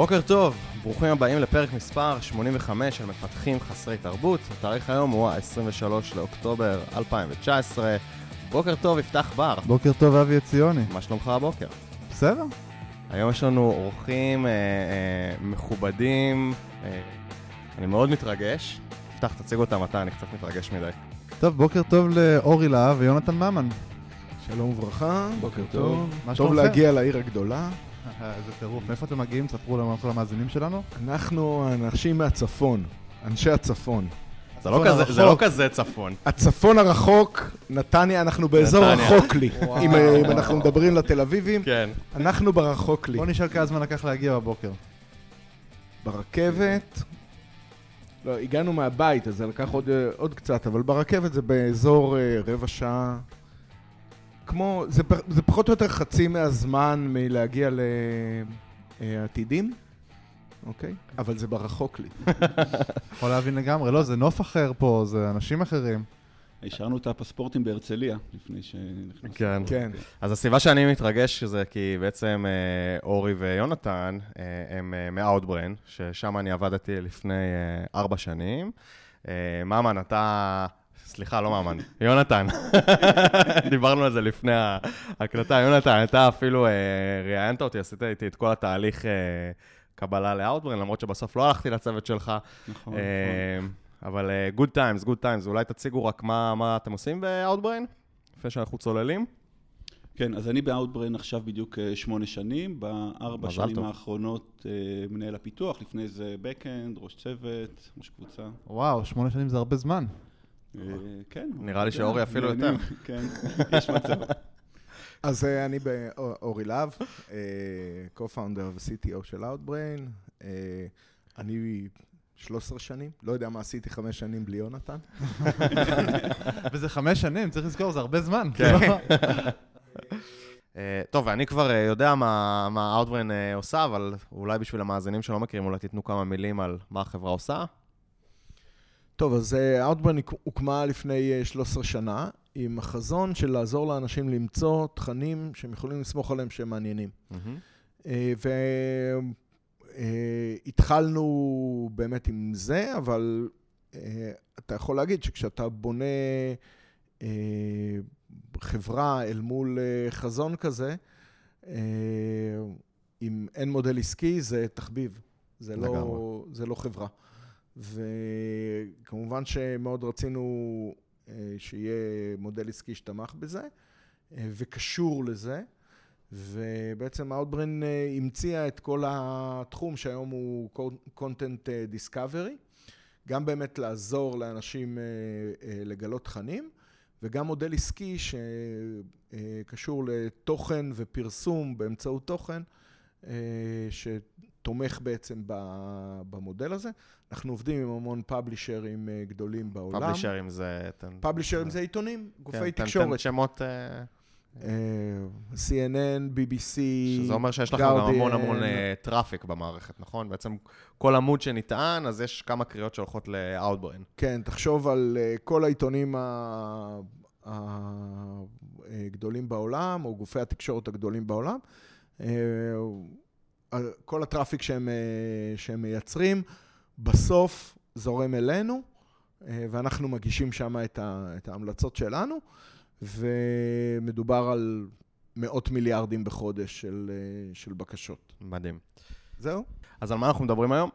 בוקר טוב, ברוכים הבאים לפרק מספר 85 של מפתחים חסרי תרבות. התאריך היום הוא ה-23 לאוקטובר 2019. בוקר טוב, יפתח בר. בוקר טוב, אבי עציוני. מה שלומך הבוקר? בסדר. היום יש לנו אורחים אה, אה, מכובדים, אה, אני מאוד מתרגש. יפתח, תציג אותם אתה, אני קצת מתרגש מדי. טוב, בוקר טוב לאורי להב ויונתן ממן. שלום וברכה, בוקר טוב. טוב שלומכם? להגיע לעיר הגדולה. אה, איזה טירוף. מאיפה אתם מגיעים? תספרו לנו כל המאזינים שלנו. אנחנו אנשים מהצפון, אנשי הצפון. זה לא כזה- זה לא. כזה צפון. הצפון הרחוק, נתניה, אנחנו באזור נתניה. רחוק לי. אם אה, אם אנחנו מדברים לתל אביבים, כן. אנחנו ברחוק לי. בוא נשאל כמה זמן לקח להגיע בבוקר. ברכבת, לא, הגענו מהבית, אז זה לקח עוד, אה, עוד קצת, אבל ברכבת זה באזור רבע שעה. כמו, זה, זה פחות או יותר חצי מהזמן מלהגיע לעתידים, אוקיי? אבל זה ברחוק לי. יכול להבין לגמרי. לא, זה נוף אחר פה, זה אנשים אחרים. השארנו את הפספורטים בהרצליה לפני שנכנסנו. כן. כן. אז הסיבה שאני מתרגש זה כי בעצם אה, אורי ויונתן אה, הם אה, מאוטברן, ששם אני עבדתי לפני אה, ארבע שנים. אה, ממן, אתה... סליחה, לא ממן, יונתן. דיברנו על זה לפני ההקלטה. יונתן, אתה אפילו אה, ראיינת אותי, עשית איתי את כל התהליך אה, קבלה לאוטברן, למרות שבסוף לא הלכתי לצוות שלך. נכון, אה, נכון. אבל good times, good times. אולי תציגו רק מה מה אתם עושים באוטברן, לפני שאנחנו צוללים. כן, אז אני באאוטברן עכשיו בדיוק שמונה שנים. בארבע שנים טוב. האחרונות מנהל הפיתוח, לפני זה backend, ראש צוות, ראש קבוצה. וואו, שמונה שנים זה הרבה זמן. אה, כן. נראה לי כן, שאורי אפילו יותר. כן, יש מצב. אז אה, אני באורי להב, אה, co-founder ו-CTO של Outbrain. אני 13 שנים, לא יודע מה עשיתי חמש שנים בלי יונתן. וזה חמש שנים, צריך לזכור, זה הרבה זמן. כן. טוב, אני כבר יודע מה מה Outbrain עושה, אבל אולי בשביל המאזינים שלא מכירים, אולי תיתנו כמה מילים על מה החברה עושה. טוב, אז אה, Outbrain הוקמה לפני אה, 13 שנה, עם החזון של לעזור לאנשים למצוא תכנים שהם יכולים לסמוך עליהם שהם מעניינים. והתחלנו באמת עם זה, אבל אה, אתה יכול להגיד שכשאתה בונה אה, חברה אל מול אה, חזון כזה, אה, אם אין מודל עסקי, זה תחביב. זה לא. זה לא חברה. וכמובן שמאוד רצינו אה, שיהיה מודל עסקי שתמך בזה, אה, וקשור לזה. ובעצם Outbrain אה, המציאה את כל התחום שהיום הוא content discovery, גם באמת לעזור לאנשים לגלות תכנים, וגם מודל עסקי שקשור לתוכן ופרסום באמצעות תוכן, שתומך בעצם במודל הזה. אנחנו עובדים עם המון פאבלישרים אה, גדולים בעולם. פאבלישרים זה... פאבלישרים זה עיתונים, כן, גופי תן- תן תקשורת. שמות, אה, אה, CNN, BBC, שזה אומר שיש לכם גם המון. המון traffic במערכת, נכון? בעצם כל עמוד שנטען, אז יש כמה קריאות שהולכות ל-Outbrain. כן, תחשוב על כל העיתונים הגדולים בעולם, או גופי התקשורת הגדולים בעולם. כל ה traffic שהם, אה, שהם מייצרים, בסוף זורם אלינו, אה, ואנחנו מגישים שם את, ה, את ההמלצות שלנו, ומדובר על מאות מיליארדים בחודש של, אה, של בקשות. מדהים. זהו? אז על מה אנחנו מדברים היום?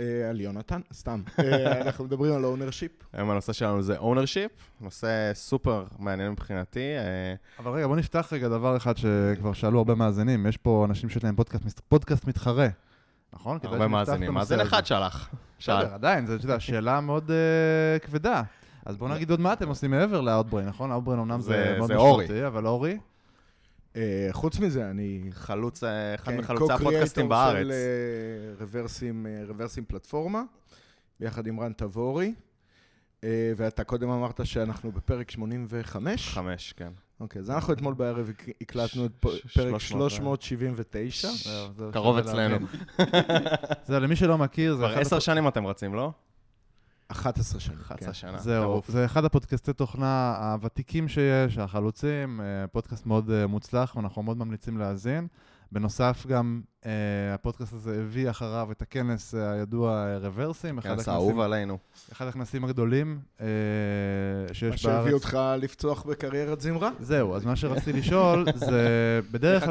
אה, על יונתן, סתם. אה, אנחנו מדברים על ownership. היום הנושא שלנו זה ownership, נושא סופר מעניין מבחינתי. אה, אבל רגע, בוא נפתח רגע דבר אחד שכבר שאלו הרבה מאזינים. יש פה אנשים שיש להם פודקאסט- פודקאסט מתחרה. נכון? הרבה מאזינים. מאזין. אחד שלח. שאל. בסדר, עדיין, זו שאלה מאוד כבדה. אז בואו נגיד עוד מה אתם עושים מעבר לאוטבריין, נכון? אוטבריין אמנם זה- זה מאוד. משמעותי, אבל אורי? אה, חוץ מזה, אני... חלוץ, אה, אחד כן, מחלוצי הפודקאסטים בארץ. של אה, רוורסים, אה, רוורסים פלטפורמה, ביחד עם רן תבורי. אה, ואתה קודם אמרת שאנחנו בפרק 85. חמש, כן. אוקיי, אז אנחנו אתמול בערב הק- הקלטנו את פרק 300, 379. זהו, זהו, קרוב אצלנו. זהו, למי שלא מכיר, זה כבר עשר שנים אתם רצים, לא? 11 שנים. 11 כן. שנה. זהו. זה אחד הפודקאסטי תוכנה הוותיקים שיש, החלוצים, אה, פודקאסט מאוד אה, מוצלח, ואנחנו מאוד ממליצים להאזין. בנוסף גם, אה, הפודקאסט הזה הביא אחריו את הכנס הידוע אה, רוורסים, אחד כנס האהוב עלינו. אחד הכנסים הגדולים אה, מה שיש שהביא בארץ. אותך לפצוח בקריירת זמרה? זהו, אז מה שרציתי לשאול זה, בדרך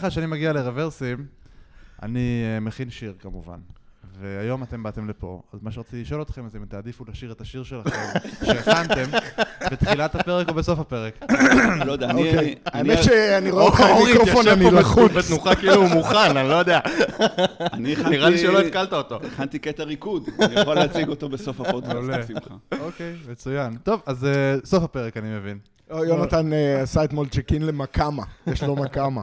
כלל שאני, מגיע לרוורסים, אני מכין שיר כמובן. והיום אתם באתם לפה, אז מה שרציתי לשאול אתכם זה אם תעדיפו לשיר את השיר שלכם, שהכנתם, בתחילת הפרק או בסוף הפרק. לא יודע, אוקיי. אני... אני- האמת שאני רואה אותך עם מיקרופון, אני לחוץ. בתנוחה כאילו הוא מוכן, אני לא יודע. נראה לי שלא התקלת אותו. הכנתי קטע ריקוד, אני יכול להציג אותו בסוף הפודקאסט. בשמחה. אוקיי, מצוין. טוב, אז אה, סוף הפרק אני מבין. או, יונתן אה, עשה אתמול צ'ק אין למקאמה, יש לו מקאמה.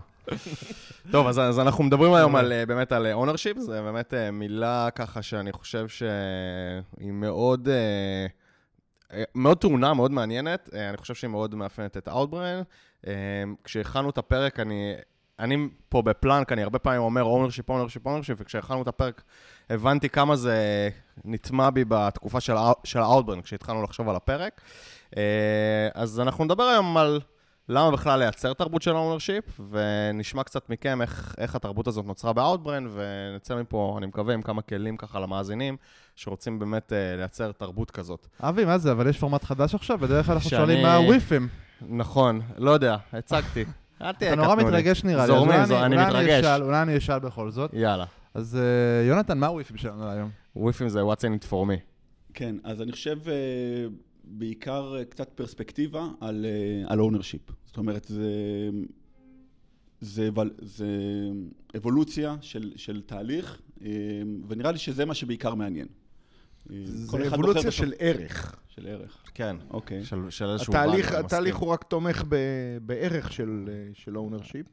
טוב, אז, אז אנחנו מדברים היום על, אה, באמת על ownership, זה באמת אה, מילה ככה שאני חושב שהיא מאוד, אה, אה, מאוד טעונה, מאוד מעניינת. אה, אני חושב שהיא מאוד מאפיינת את Outbrain. אה, כשהכנו את הפרק, אני, אני פה בפלנק, אני הרבה פעמים אומר ownership, ownership, ownership, וכשהכנו את הפרק הבנתי כמה זה נטמע בי בתקופה של, של Outbrain, כשהתחלנו לחשוב על הפרק. אה, אז אנחנו נדבר היום על... למה בכלל לייצר תרבות של ownership, ונשמע קצת מכם איך, איך התרבות הזאת נוצרה ב Outbrain, ונצא מפה, אני מקווה, עם כמה כלים ככה למאזינים, שרוצים באמת אה, לייצר תרבות כזאת. אבי, מה זה? אבל יש פורמט חדש עכשיו? בדרך כלל אנחנו שאני- שואלים מה הוויפים. נכון, לא יודע, הצגתי. אל תהיה אתה נורא. מתרגש נראה לי. זורמים, אולי זור- אני אולי מתרגש. אשאל- אולי אני אשאל בכל זאת. יאללה. אז אה, יונתן, מה הוויפים שלנו היום? וויפים זה what's in it for me. כן, אז אני חושב אה, בעיקר אה, קצת פרספקטיבה על, אה, על ownership. זאת אומרת, זה, זה, זה אבולוציה של, של תהליך, אה, ונראה לי שזה מה שבעיקר מעניין. זה אבולוציה של ערך. של ערך. כן. אוקיי. של, של איזשהו... התהליך, התהליך. הוא רק תומך ב- בערך של, של ownership.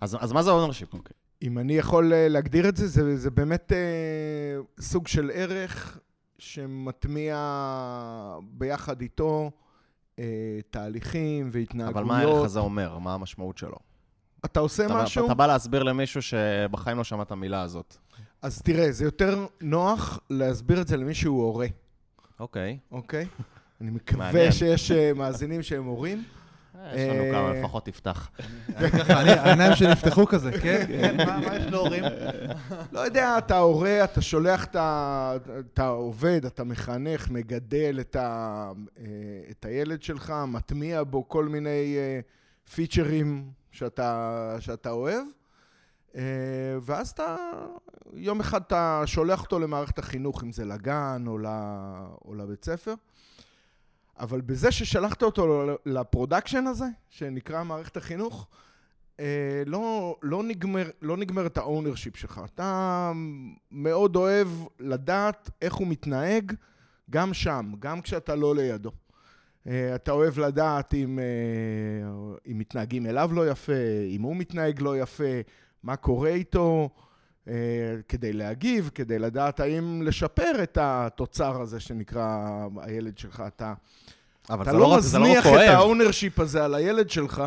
אז, אז מה זה ownership? אוקיי. אם אני יכול להגדיר את זה, זה, זה באמת אה, סוג של ערך שמטמיע ביחד איתו אה, תהליכים והתנהגויות. אבל מה הערך הזה אומר? מה המשמעות שלו? אתה עושה אתה, משהו, אתה בא להסביר למישהו שבחיים לא שמע את המילה הזאת. אז תראה, זה יותר נוח להסביר את זה למי שהוא הורה, אוקיי. אוקיי? אני מקווה. שיש אה, מאזינים שהם הורים. יש לנו אה, כמה, לפחות תפתח. העיניים שלי נפתחו כזה, כן? כן, מה יש להורים? לא יודע, אתה הורה, אתה שולח את ה... אתה עובד, אתה מחנך, מגדל את. אה, את הילד שלך, מטמיע בו כל מיני אה, פיצ'רים שאתה, אוהב, אה, ואז אתה, יום אחד אתה שולח אותו למערכת החינוך, אם זה לגן. או לבית ספר. אבל בזה ששלחת אותו ל production הזה, שנקרא מערכת החינוך, אה, לא, לא, נגמר, לא נגמר את ה ownership שלך. אתה מאוד אוהב לדעת איך הוא מתנהג גם שם, גם כשאתה לא לידו. אה, אתה אוהב לדעת אם, אה, אם מתנהגים אליו לא יפה, אם הוא מתנהג לא יפה, מה קורה איתו, כדי להגיב, כדי לדעת האם לשפר את התוצר הזה שנקרא הילד שלך. אתה, אבל אתה לא זה רק מזניח את כואב. ה ownership הזה על הילד שלך,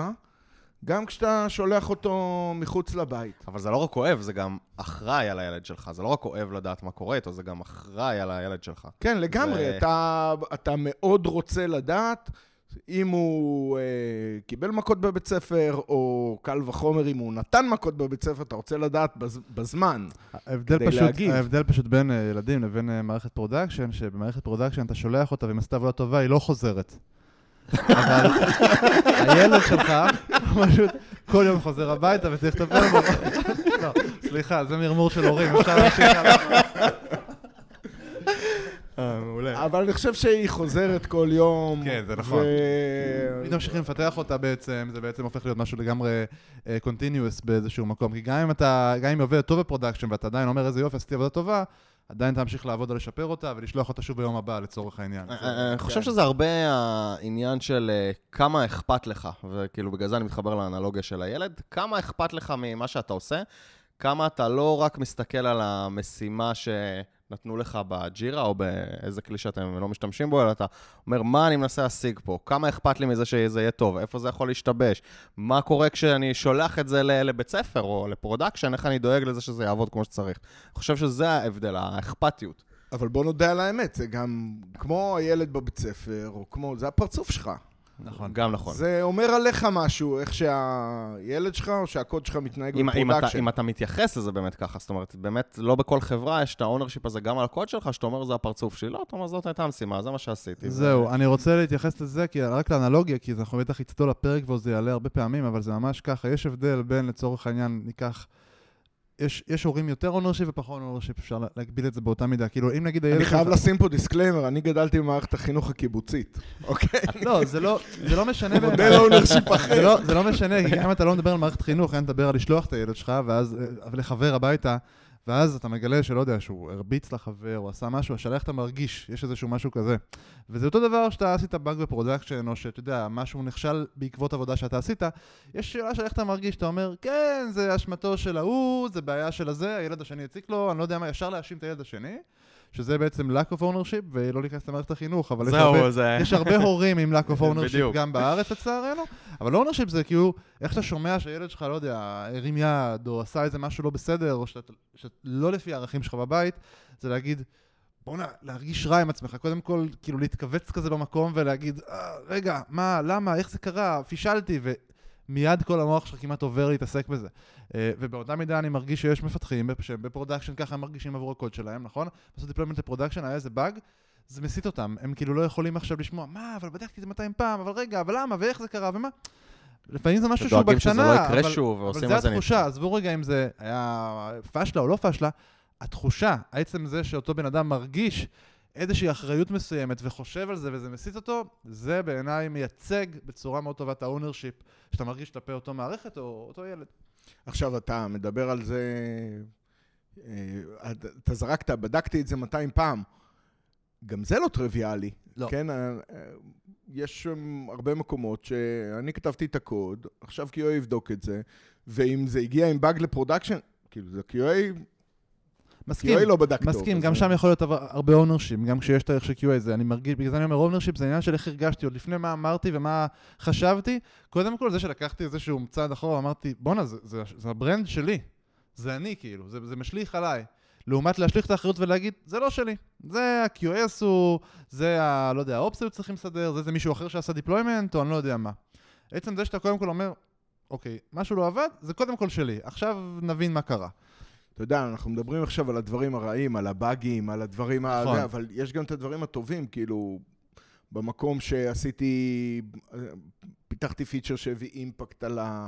גם כשאתה שולח אותו מחוץ לבית. אבל זה לא רק כואב, זה גם אחראי על הילד שלך. זה לא רק כואב לדעת מה קורה איתו, זה גם אחראי על הילד שלך. כן, לגמרי. זה- אתה, אתה מאוד רוצה לדעת אם הוא אה, קיבל מכות בבית ספר, או קל וחומר אם הוא נתן מכות בבית ספר, אתה רוצה לדעת בז, בזמן. ההבדל כדי פשוט, להגיב. ההבדל פשוט בין אה, ילדים לבין אה, מערכת production, שבמערכת production אתה שולח אותה ואם עשתה עבודה טובה, היא לא חוזרת. אבל הילד שלך פשוט כל יום חוזר הביתה וצריך לטפל בו. לא, סליחה, זה מרמור של הורים, אפשר להמשיך הלאה. מעולה. אבל אני חושב שהיא חוזרת כל יום. כן, זה נכון. אם ממשיכים לפתח אותה בעצם, זה בעצם הופך להיות משהו לגמרי continuous באיזשהו מקום. כי גם אם אתה, גם אם היא עובדת טוב ב production ואתה עדיין אומר איזה יופי, עשיתי עבודה טובה, עדיין תמשיך לעבוד על לשפר אותה ולשלוח אותה שוב ביום הבא לצורך העניין. אה, אני חושב שזה הרבה העניין של אה, כמה אכפת לך, וכאילו בגלל זה אני מתחבר לאנלוגיה של הילד, כמה אכפת לך ממה שאתה עושה, כמה אתה לא רק מסתכל על המשימה שנתנו לך ב Jira, או באיזה כלי שאתם לא משתמשים בו, אלא אתה אומר, מה אני מנסה להשיג פה? כמה אכפת לי מזה שזה יהיה טוב? איפה זה יכול להשתבש? מה קורה כשאני שולח את זה לבית ספר או ל production? איך אני דואג לזה שזה יעבוד כמו שצריך? אני חושב שזה ההבדל, האכפתיות. אבל בוא נודה על האמת, זה גם כמו הילד בבית ספר, או כמו, זה הפרצוף שלך. נכון. גם נכון. זה אומר עליך משהו, איך שהילד שלך או שהקוד שלך מתנהג אם, אם, אתה, ב production. אם אתה מתייחס לזה באמת ככה, זאת אומרת, באמת, לא בכל חברה יש את ה ownership הזה גם על הקוד שלך, שאתה אומר, זה הפרצוף שלי. לא, אתה אומר, זאת הייתה המשימה, זה מה שעשיתי. זהו, אני רוצה להתייחס לזה, כי רק לאנלוגיה, כי אנחנו בטח נצלול לפרק וזה יעלה הרבה פעמים, אבל זה ממש ככה, יש הבדל בין, לצורך העניין, ניקח... יש, יש הורים יותר ownership ופחות ownership, אפשר לה- להקביל את זה באותה מידה. כאילו, אם נגיד הילד אני חייב לשים פה disclaimer, אני גדלתי במערכת החינוך הקיבוצית, אוקיי? לא, זה לא, זה לא משנה מודל בעיניי. ownership זה אחר. לא, זה לא משנה, כי אם אתה לא מדבר על מערכת חינוך, אין לדבר על לשלוח את הילד שלך, ואז, אה, לחבר הביתה, ואז אתה מגלה שלא יודע, שהוא הרביץ לחבר, או עשה משהו, השאלה איך אתה מרגיש, יש איזשהו משהו כזה. וזה אותו דבר שאתה עשית באג ב production, או שאתה יודע, משהו נכשל בעקבות עבודה שאתה עשית, יש שאלה של איך אתה מרגיש, אתה אומר, כן, זה אשמתו של ההוא, זה בעיה של הזה, הילד השני הציק לו, אני לא יודע מה, ישר להאשים את הילד השני, שזה בעצם lack of ownership, ולא להיכנס למערכת החינוך, אבל יש הרבה... זה... יש הרבה הורים עם lack of ownership. גם בארץ לצערנו, אבל ownership זה כאילו, איך שאתה שומע שהילד שלך, לא יודע, הרים יד, או עשה איזה משהו לא בסדר, או שאתה לא לפי הערכים שלך בבית, זה להגיד, בוא'נה, להרגיש רע עם עצמך, קודם כל, כאילו להתכווץ כזה במקום ולהגיד, אה, רגע, מה, למה, איך זה קרה, פישלתי, ומיד כל המוח שלך כמעט עובר להתעסק בזה. אה, ובאותה מידה אני מרגיש שיש מפתחים שהם ב production ככה הם מרגישים עבור הקוד שלהם, נכון? לעשות deployment ל production, היה איזה באג, זה מסיט אותם, הם כאילו לא יכולים עכשיו לשמוע, מה, אבל בדקתי את זה 200 פעם, אבל רגע, אבל למה, ואיך זה קרה, ומה? לפעמים זה משהו שהוא בקטנה, לא אבל, שוב, אבל זה התחושה, עזבו רגע אם זה היה פשלה או לא פשלה, התחושה, עצם זה שאותו בן אדם מרגיש איזושהי אחריות מסוימת וחושב על זה וזה מסיט אותו, זה בעיניי מייצג בצורה מאוד טובה את ה ownership שאתה מרגיש כלפי אותו מערכת או אותו ילד. עכשיו אתה מדבר על זה, אה, אתה זרקת, בדקתי את זה 200 פעם. גם זה לא טריוויאלי. לא. כן, אה, אה, יש הרבה מקומות שאני כתבתי את הקוד, עכשיו QA יבדוק את זה, ואם זה הגיע עם באג ל production, כאילו זה QA, מסכים, QA לא בדק טוב. מסכים, גם שם יכול להיות הרבה ownership, גם כשיש תהליך של QA, זה אני מרגיש, בגלל זה אני אומר ownership זה עניין של איך הרגשתי, עוד לפני מה אמרתי ומה חשבתי, קודם כל זה שלקחתי איזשהו צעד אחורה, אמרתי, בואנה, זה, זה, זה ה brand שלי, זה אני כאילו, זה, זה משליך עליי. לעומת להשליך את האחריות ולהגיד, זה לא שלי, זה ה-QA עשו, זה ה... לא יודע, ה ops היו צריכים לסדר, זה, זה מישהו אחר שעשה deployment, או אני לא יודע מה. עצם זה שאתה קודם כל אומר, אוקיי, משהו לא עבד, זה קודם כל שלי, עכשיו נבין מה קרה. אתה יודע, אנחנו מדברים עכשיו על הדברים הרעים, על הבאגים, על הדברים. נכון. זה, אבל יש גם את הדברים הטובים, כאילו, במקום שעשיתי, פיתחתי feature שהביא impact על, ה,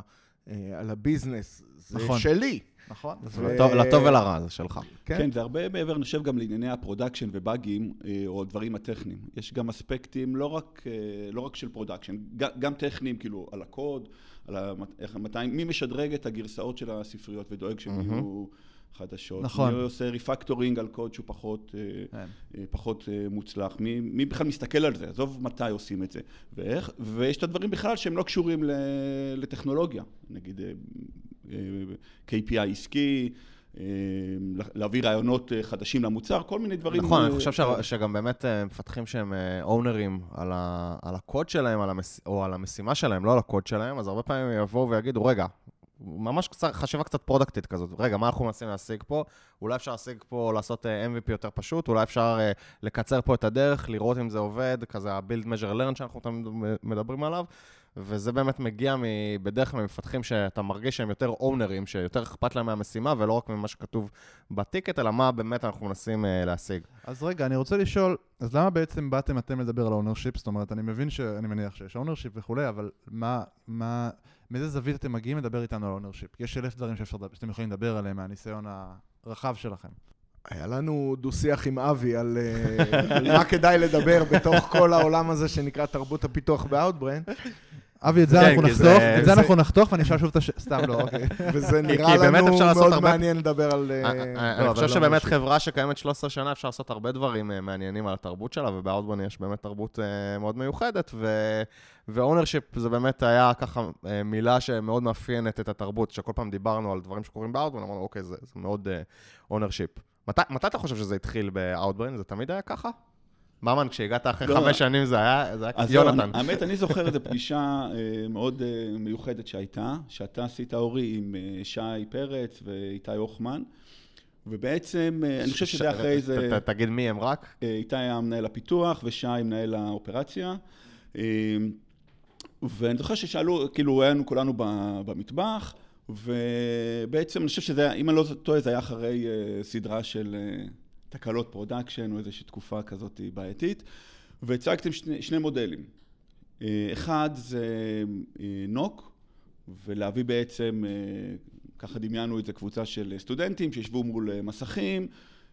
אה, על ה business, זה נכון. שלי. נכון? ו- לטוב- לטוב ולרע, זה שלך. כן? כן, זה הרבה מעבר, אני חושב, גם לענייני ה production ובאגים, אה, או הדברים הטכניים. יש גם אספקטים לא רק, אה, לא רק של production, גם טכניים, כאילו, על הקוד, על ה- איך, מתי, מי משדרג את הגרסאות של הספריות ודואג שהן תמיד יהיו חדשות. נכון. מי עושה refactoring על קוד שהוא פחות, אה, כן. אה, פחות אה, מוצלח. מי, מי בכלל מסתכל על זה? עזוב מתי עושים את זה. ואיך, ויש את הדברים בכלל שהם לא קשורים ל- לטכנולוגיה. נגיד KPI עסקי, להביא רעיונות חדשים למוצר, כל מיני דברים. נכון, אני חושב ש- שגם באמת מפתחים שהם אונרים על ה- על הקוד שלהם, על המס- או על המשימה שלהם, לא על הקוד שלהם, אז הרבה פעמים יבואו ויגידו, רגע, ממש קצת- חשיבה קצת פרודקטית כזאת, רגע, מה אנחנו מנסים להשיג פה? אולי אפשר להשיג פה, לעשות אה, MVP יותר פשוט, אולי אפשר אה, לקצר פה את הדרך, לראות אם זה עובד, כזה ה-build measure learn שאנחנו תמיד מדברים עליו. וזה באמת מגיע בדרך כלל ממפתחים שאתה מרגיש שהם יותר owner ים, שיותר אכפת להם מהמשימה, ולא רק ממה שכתוב ב ticket, אלא מה באמת אנחנו מנסים אה, להשיג. אז רגע, אני רוצה לשאול, אז למה בעצם באתם אתם לדבר על ה ownership? זאת אומרת, אני מבין ש... אני מניח שיש ownership וכולי, אבל מה... מה... מאיזה זווית אתם מגיעים לדבר איתנו על ownership? יש אלף דברים שאפשר, שאתם יכולים לדבר עליהם מהניסיון הרחב שלכם. היה לנו דו-שיח עם אבי על אה, על מה כדאי לדבר בתוך כל העולם הזה שנקרא תרבות הפיתוח באאוטבריין, אבי, את זה כן, אנחנו נחתוך, את זה אנחנו נחתוך ואני אשאל שוב את הש... סתם לא, אוקיי. וזה כי נראה באמת לנו אפשר לעשות מאוד הרבה- מעניין לדבר על... אה, אני לא, אני חושב לא שבאמת אנשים. חברה שקיימת 13 שנה, אפשר לעשות הרבה דברים אה, מעניינים על התרבות שלה, ובאאוטבריין יש באמת תרבות אה, מאוד מיוחדת, ו ownership זה באמת היה ככה אה, מילה שמאוד מאפיינת את התרבות, שכל פעם דיברנו על דברים שקורים באאוטבריין, אמרנו, אוקיי, זה זה מאוד ownership. מתי מתי אתה חושב שזה התחיל באאוטבריין? זה תמיד היה ככה? ממן, כשהגעת אחרי לא. חמש שנים זה היה זה היה יונתן. אני- האמת, אני זוכר איזו פגישה אה, מאוד מיוחדת שהייתה, שאתה עשית, אורי, עם שי פרץ ואיתי הוכמן, ובעצם, אני חושב שזה אחרי זה... ת- ת- תגיד מי הם רק. איתי היה מנהל הפיתוח ושי מנהל האופרציה. ואני זוכר ששאלו, כאילו, היינו כולנו במטבח, ובעצם אני חושב שזה, היה- אם אני לא טועה, זה היה אחרי אה, סדרה של אה, תקלות production, או איזושהי תקופה כזאת בעייתית, והצגתם שני, שני מודלים. אה, אחד זה NOC, ולהביא בעצם, ככה דמיינו את זה, קבוצה של סטודנטים שישבו מול מסכים,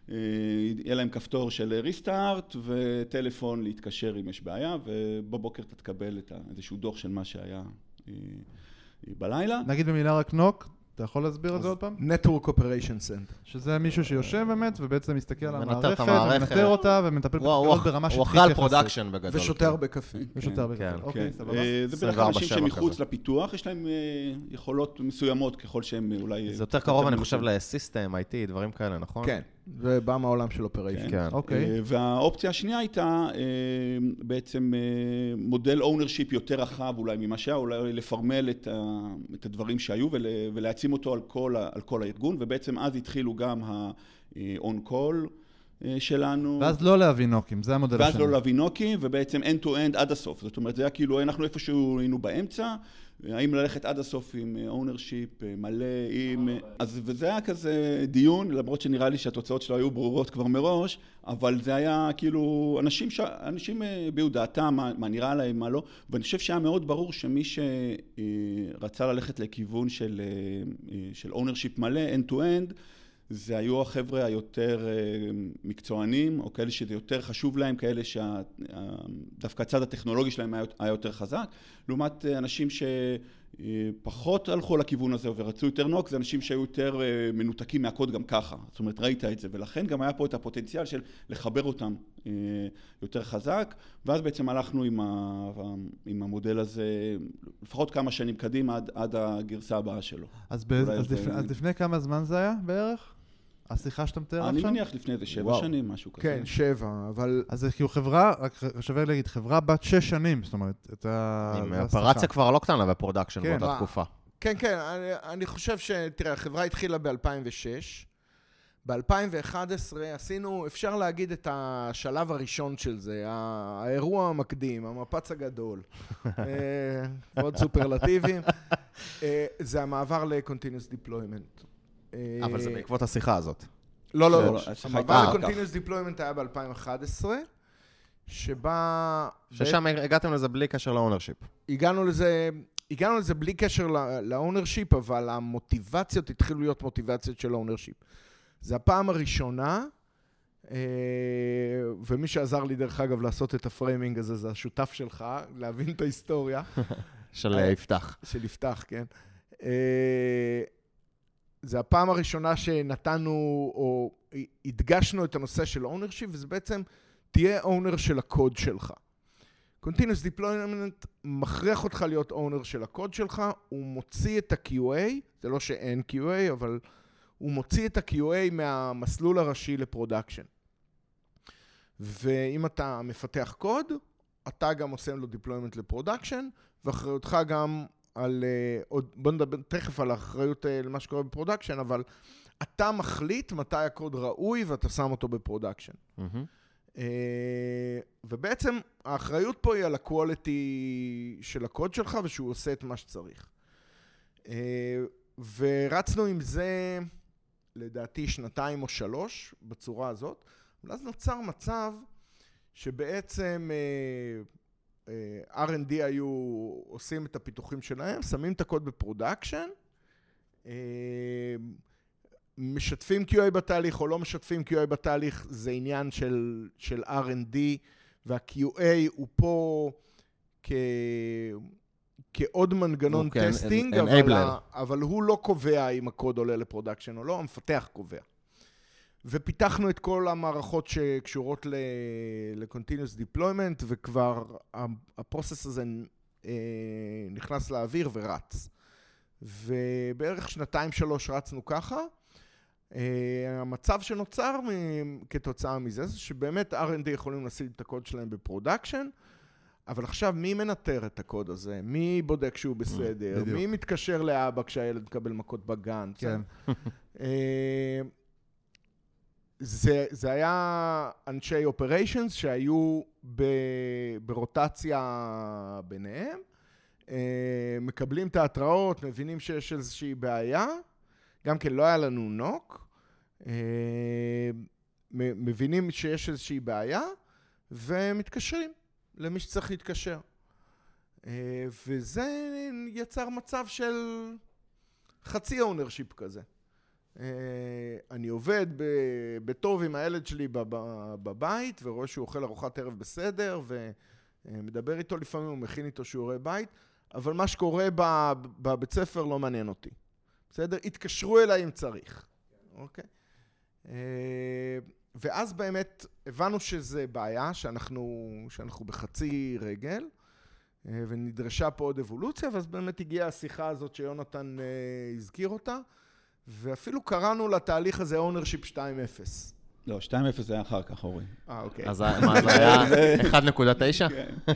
יהיה להם כפתור של restart וטלפון להתקשר אם יש בעיה, ובבוקר אתה תקבל את איזשהו דוח של מה שהיה אה, אה, בלילה. נגיד במילה רק NOC, אתה יכול להסביר את זה עוד פעם? Network Operation Center. שזה מישהו שיושב באמת, ובעצם מסתכל על המערכת. ומנטר אותה, ומטפל בתקלות ברמה של הוא אחראי על. production בגדול. ושותה כן. הרבה קפה. ושותה כן, הרבה כן, קפה. אוקיי, כן. סבבה. אה, זה בדרך כלל 24/7 אנשים שמחוץ. לפיתוח, יש להם אה, יכולות מסוימות ככל שהם אה, אולי... זה יותר קרוב, אני חושב, ל system, IT, דברים כאלה, נכון? כן, זה בא מהעולם של operation. כן. אוקיי. אה, והאופציה השנייה הייתה אה, בעצם אה, מודל ownership יותר רחב אולי ממה שהיה, אולי לפרמל את, ה, את הדברים שהיו ול, ולהעצים אותו על כל, על כל הארגון, ובעצם אז התחילו גם ה-on call אה, שלנו. ואז לא להביא NOC ים, זה המודל ואז השני. לא להביא NOC ים, ובעצם end to end עד הסוף. זאת אומרת, זה היה כאילו, אנחנו איפשהו היינו באמצע, האם ללכת עד הסוף עם ownership מלא, עם... אז וזה היה כזה דיון, למרות שנראה לי שהתוצאות שלו היו ברורות כבר מראש, אבל זה היה כאילו, אנשים, ש... אנשים אה, הביעו דעתם, מה, מה נראה להם, מה לא, ואני חושב שהיה מאוד ברור שמי שרצה ללכת לכיוון של, אה, אה, של ownership מלא, end to end, זה היו החבר'ה היותר אה, מקצוענים, או כאלה שזה יותר חשוב להם, כאלה שדווקא הצד הטכנולוגי שלהם היה- יותר חזק, לעומת אה, אנשים שפחות הלכו לכיוון הזה ורצו יותר NOC, זה אנשים שהיו יותר אה, מנותקים מהקוד גם ככה. זאת אומרת, ראית את זה, ולכן גם היה פה את הפוטנציאל של לחבר אותם אה, יותר חזק, ואז בעצם הלכנו עם, ה, עם המודל הזה לפחות כמה שנים קדימה עד, עד הגרסה הבאה שלו. אז, באיז- אז, לפני, אז לפני כמה זמן זה היה בערך? השיחה שאתה מתאר אני עכשיו? מניח לפני איזה שבע וואו. שנים, משהו כזה. כן, שבע, אבל אז זה כאילו חברה, רק שווה להגיד, חברה בת שש שנים, זאת אומרת, את השיחה. כבר לא קטנה ב production כן. באותה? תקופה. כן, כן, אני, אני חושב ש... תראה, החברה התחילה ב-2006. ב-2011 עשינו, אפשר להגיד, את השלב הראשון של זה, האירוע המקדים, המפץ הגדול. אה, מאוד סופרלטיביים. אה, זה המעבר ל-Continuous Deployment. אה, אבל זה בעקבות השיחה הזאת. לא, לא, לא, לא. לא, המעבר הייתה אחר ל-Continuous Deployment היה ב-2011, שבה... ששם הגעתם לזה בלי קשר ל ownership. הגענו לזה, הגענו לזה בלי קשר ל ownership, אבל המוטיבציות התחילו להיות מוטיבציות של ownership. זה הפעם הראשונה, אה, ומי שעזר לי, דרך אגב, לעשות את ה framing הזה, זה השותף שלך, להבין את ההיסטוריה של. אה, יפתח. של יפתח, כן. זה הפעם הראשונה שנתנו, או הדגשנו את הנושא של ownership, וזה בעצם, תהיה owner של הקוד שלך. Continuous Deployment מכריח אותך להיות owner של הקוד שלך, הוא מוציא את ה-QA, זה לא שאין QA, אבל הוא מוציא את ה-QA מהמסלול הראשי ל production. ואם אתה מפתח קוד, אתה גם עושה לו deployment ל production, ואחריותך גם על, אה, עוד, בוא נדבר תכף על האחריות אה, למה שקורה ב production, אבל אתה מחליט מתי הקוד ראוי ואתה שם אותו ב production. אה, ובעצם האחריות פה היא על ה quality של הקוד שלך ושהוא עושה את מה שצריך. ורצנו עם זה לדעתי שנתיים או שלוש בצורה הזאת, אבל אז נוצר מצב שבעצם אה, R&D היו עושים את הפיתוחים שלהם, שמים את הקוד ב production, אה, משתפים QA בתהליך או לא משתפים QA בתהליך, זה עניין של, של R&D, וה-QA הוא פה כ... כעוד מנגנון כן, testing, en- אבל, אבל הוא לא קובע אם הקוד עולה ל production או לא, המפתח קובע. ופיתחנו את כל המערכות שקשורות ל-Continuous Deployment, וכבר ה process הזה אה, נכנס לאוויר ורץ. ובערך שנתיים-שלוש רצנו ככה. אה, המצב שנוצר כתוצאה מזה, זה שבאמת R&D יכולים לשים את הקוד שלהם ב production, אבל עכשיו מי מנטר את הקוד הזה? מי בודק שהוא בסדר? בדיוק. מי מתקשר לאבא כשהילד מקבל מכות בגן? כן. זה, זה היה אנשי operations שהיו ב, ברוטציה ביניהם, אה, מקבלים את ההתראות, מבינים שיש איזושהי בעיה. גם כן, לא היה לנו NOC. אה, מבינים שיש איזושהי בעיה, ומתקשרים למי שצריך להתקשר. אה, וזה יצר מצב של חצי ownership כזה. אה, אני עובד בטוב עם הילד שלי בב- בבית, ורואה שהוא אוכל ארוחת ערב בסדר, ומדבר איתו לפעמים, הוא מכין איתו שיעורי בית, אבל מה שקורה בבית ספר לא מעניין אותי. בסדר? התקשרו אליי אם צריך, אוקיי? אה, ואז באמת הבנו שזה בעיה, שאנחנו, שאנחנו בחצי רגל, אה, ונדרשה פה עוד אבולוציה, ואז באמת הגיעה השיחה הזאת שיונתן הזכיר אותה, ואפילו קראנו לתהליך הזה ownership 2.0. לא, 2-0 זה היה אחר כך, אורי. אה, אוקיי. אז מה, זה היה 1.9?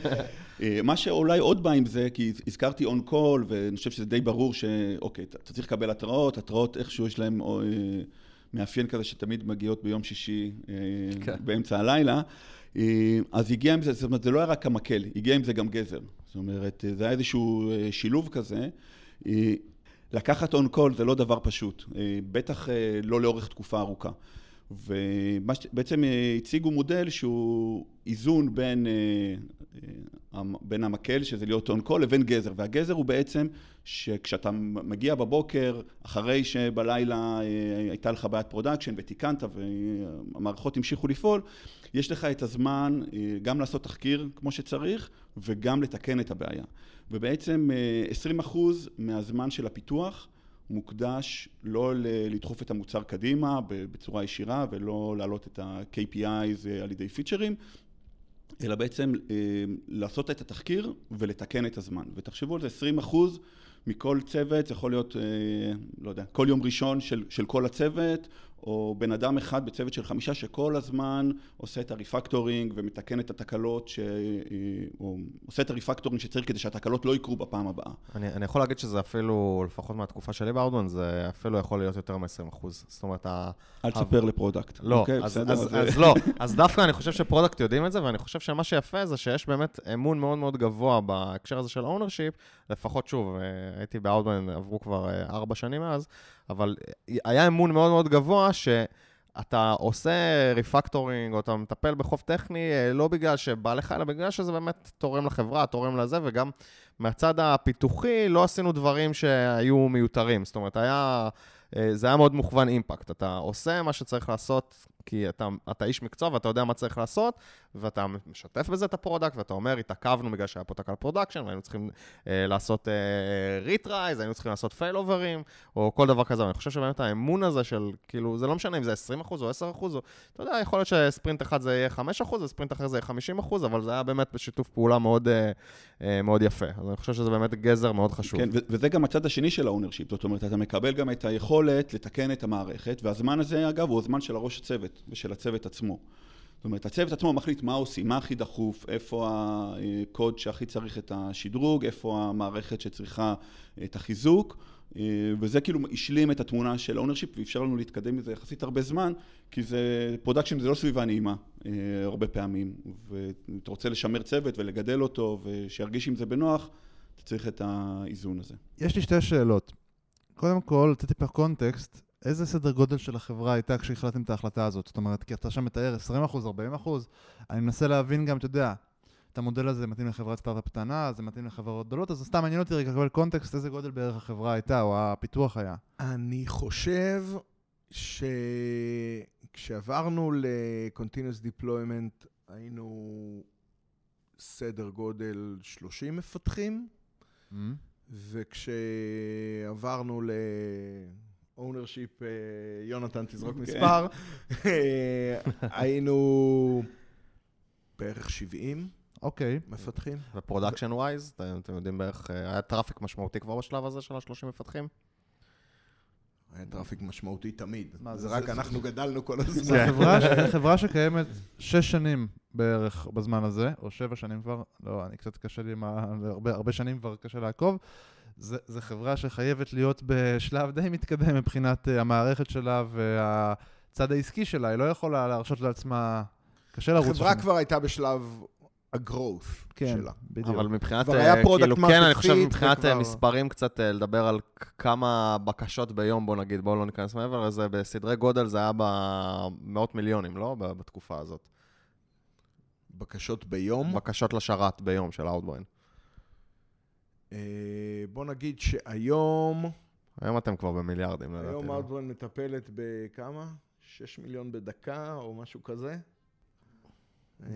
אה, מה שאולי עוד בא עם זה, כי הזכרתי און קול, ואני חושב שזה די ברור שאוקיי, אתה אתה צריך לקבל התראות, התראות איכשהו יש להן אה, מאפיין כזה שתמיד מגיעות ביום שישי אה, כן. באמצע הלילה. אז הגיע עם זה, זאת אומרת, זה לא היה רק המקל, הגיע עם זה גם גזר. זאת אומרת, זה היה איזשהו שילוב כזה. לקחת on call זה לא דבר פשוט, אה, בטח אה, לא לאורך תקופה ארוכה. ובעצם אה, הציגו מודל שהוא איזון בין, בין המקל, שזה להיות on call, לבין גזר. והגזר הוא בעצם שכשאתה מגיע בבוקר, אחרי שבלילה הייתה לך בעיית production ותיקנת והמערכות המשיכו לפעול, יש לך את הזמן גם לעשות תחקיר כמו שצריך וגם לתקן את הבעיה. ובעצם אה, 20% מהזמן של הפיתוח מוקדש לא לדחוף את המוצר קדימה בצורה ישירה ולא להעלות את ה-KPIs אה, על ידי פיצ'רים, אלא בעצם אה, לעשות את התחקיר ולתקן את הזמן. ותחשבו על זה, 20 אחוז מכל צוות, זה יכול להיות, אה, לא יודע, כל יום ראשון של, של כל הצוות, או בן אדם אחד בצוות של חמישה שכל הזמן עושה את ה refactoring ומתקן את התקלות, ש... אה, או עושה את ה refactoring שצריך כדי שהתקלות לא יקרו בפעם הבאה. אני, אני יכול להגיד שזה אפילו, לפחות מהתקופה שלי באאוטבריין, זה אפילו יכול להיות יותר מ-20%. זאת אומרת, ה... אל תספר ל product. לא, אוקיי, אז, בסדר? אז, אז- אז לא. אז דווקא אני חושב ש product יודעים את זה, ואני חושב שמה שיפה זה שיש באמת אמון מאוד מאוד גבוה בהקשר הזה של ownership, לפחות שוב, אה, הייתי באאוטבריין, עברו כבר אה, ארבע שנים מאז, אבל היה אמון מאוד מאוד גבוה שאתה עושה refactoring, או אתה מטפל בחוב טכני, אה, לא בגלל שבא לך, אלא בגלל שזה באמת תורם לחברה, תורם לזה, וגם מהצד הפיתוחי לא עשינו דברים שהיו מיותרים. זאת אומרת, היה... אה, זה היה מאוד מוכוון impact. אתה עושה מה שצריך לעשות, כי אתה, אתה איש מקצוע ואתה יודע מה צריך לעשות, ואתה משתף בזה את ה product, ואתה אומר, התעכבנו בגלל שהיה פה תקל production, והיינו צריכים אה, לעשות retries, היינו צריכים לעשות failover ים, או כל דבר כזה. ואני חושב שבאמת האמון הזה של, כאילו, זה לא משנה אם זה 20% או 10%, או, אתה יודע, יכול להיות שספרינט אחד זה יהיה 5%, וספרינט אחר זה יהיה 50%, אבל זה היה באמת בשיתוף פעולה מאוד, אה, אה, מאוד יפה. אז אני חושב שזה באמת גזר מאוד חשוב. כן, וזה גם הצד השני של ה ownership, זאת אומרת, אתה מקבל גם את היכולת לתקן את המערכת, והזמן הזה, אגב, הוא הזמן של הראש הצוות ושל הצוות עצמו. זאת אומרת, הצוות עצמו מחליט מה עושים, מה הכי דחוף, איפה הקוד שהכי צריך את השדרוג, איפה המערכת שצריכה את החיזוק, אה, וזה כאילו השלים את התמונה של ה ownership ואפשר לנו להתקדם מזה יחסית הרבה זמן, כי זה, production זה לא סביבה נעימה אה, הרבה פעמים, ואתה רוצה לשמר צוות ולגדל אותו ושירגיש עם זה בנוח, אתה צריך את האיזון הזה. יש לי שתי שאלות. קודם כל, לתת טיפה context, איזה סדר גודל של החברה הייתה כשהחלטתם את ההחלטה הזאת? זאת אומרת, כי אתה שם מתאר 20%, 40%, אני מנסה להבין גם, אתה יודע, את המודל הזה מתאים לחברת סטארט-אפ קטנה, זה מתאים לחברות גדולות, אז סתם מעניין אותי רגע לקבל קונטקסט איזה גודל בערך החברה הייתה, או הפיתוח היה. אני חושב שכשעברנו ל-Continuous Deployment היינו סדר גודל 30 מפתחים, וכשעברנו ל-ownership, אה, יונתן תזרוק כן. מספר, אה, היינו בערך 70 אוקיי. מפתחים. ו production wise, אתם, אתם יודעים בערך, אה, היה traffic משמעותי כבר בשלב הזה של ה-30 מפתחים? היה traffic משמעותי תמיד. מה, זה זה- רק זה- אנחנו גדלנו כל הזמן. חברה, ש- חברה שקיימת שש שנים בערך בזמן הזה, או שבע שנים כבר, לא, אני קצת קשה לי, מה, הרבה, הרבה שנים כבר קשה לעקוב. זה, זה חברה שחייבת להיות בשלב די מתקדם מבחינת uh, המערכת שלה והצד העסקי שלה, היא לא יכולה להרשות לעצמה, קשה לרוץ החברה. כבר הייתה בשלב ה-growth כן, שלה. בדיוק. אבל מבחינת, כבר היה אה, product כאילו, כן, אני חושב מבחינת אה, וכבר- מספרים קצת, אה, לדבר על כמה בקשות ביום, בוא נגיד, בואו לא ניכנס מעבר לזה, בסדרי גודל זה היה במאות מיליונים, לא? בתקופה הזאת. בקשות ביום. בקשות לשרת ביום של Outbrain. אה, בוא נגיד שהיום, היום אתם כבר במיליארדים, לדעתי. היום לא? Outbrain מטפלת בכמה? 6 מיליון בדקה או משהו כזה?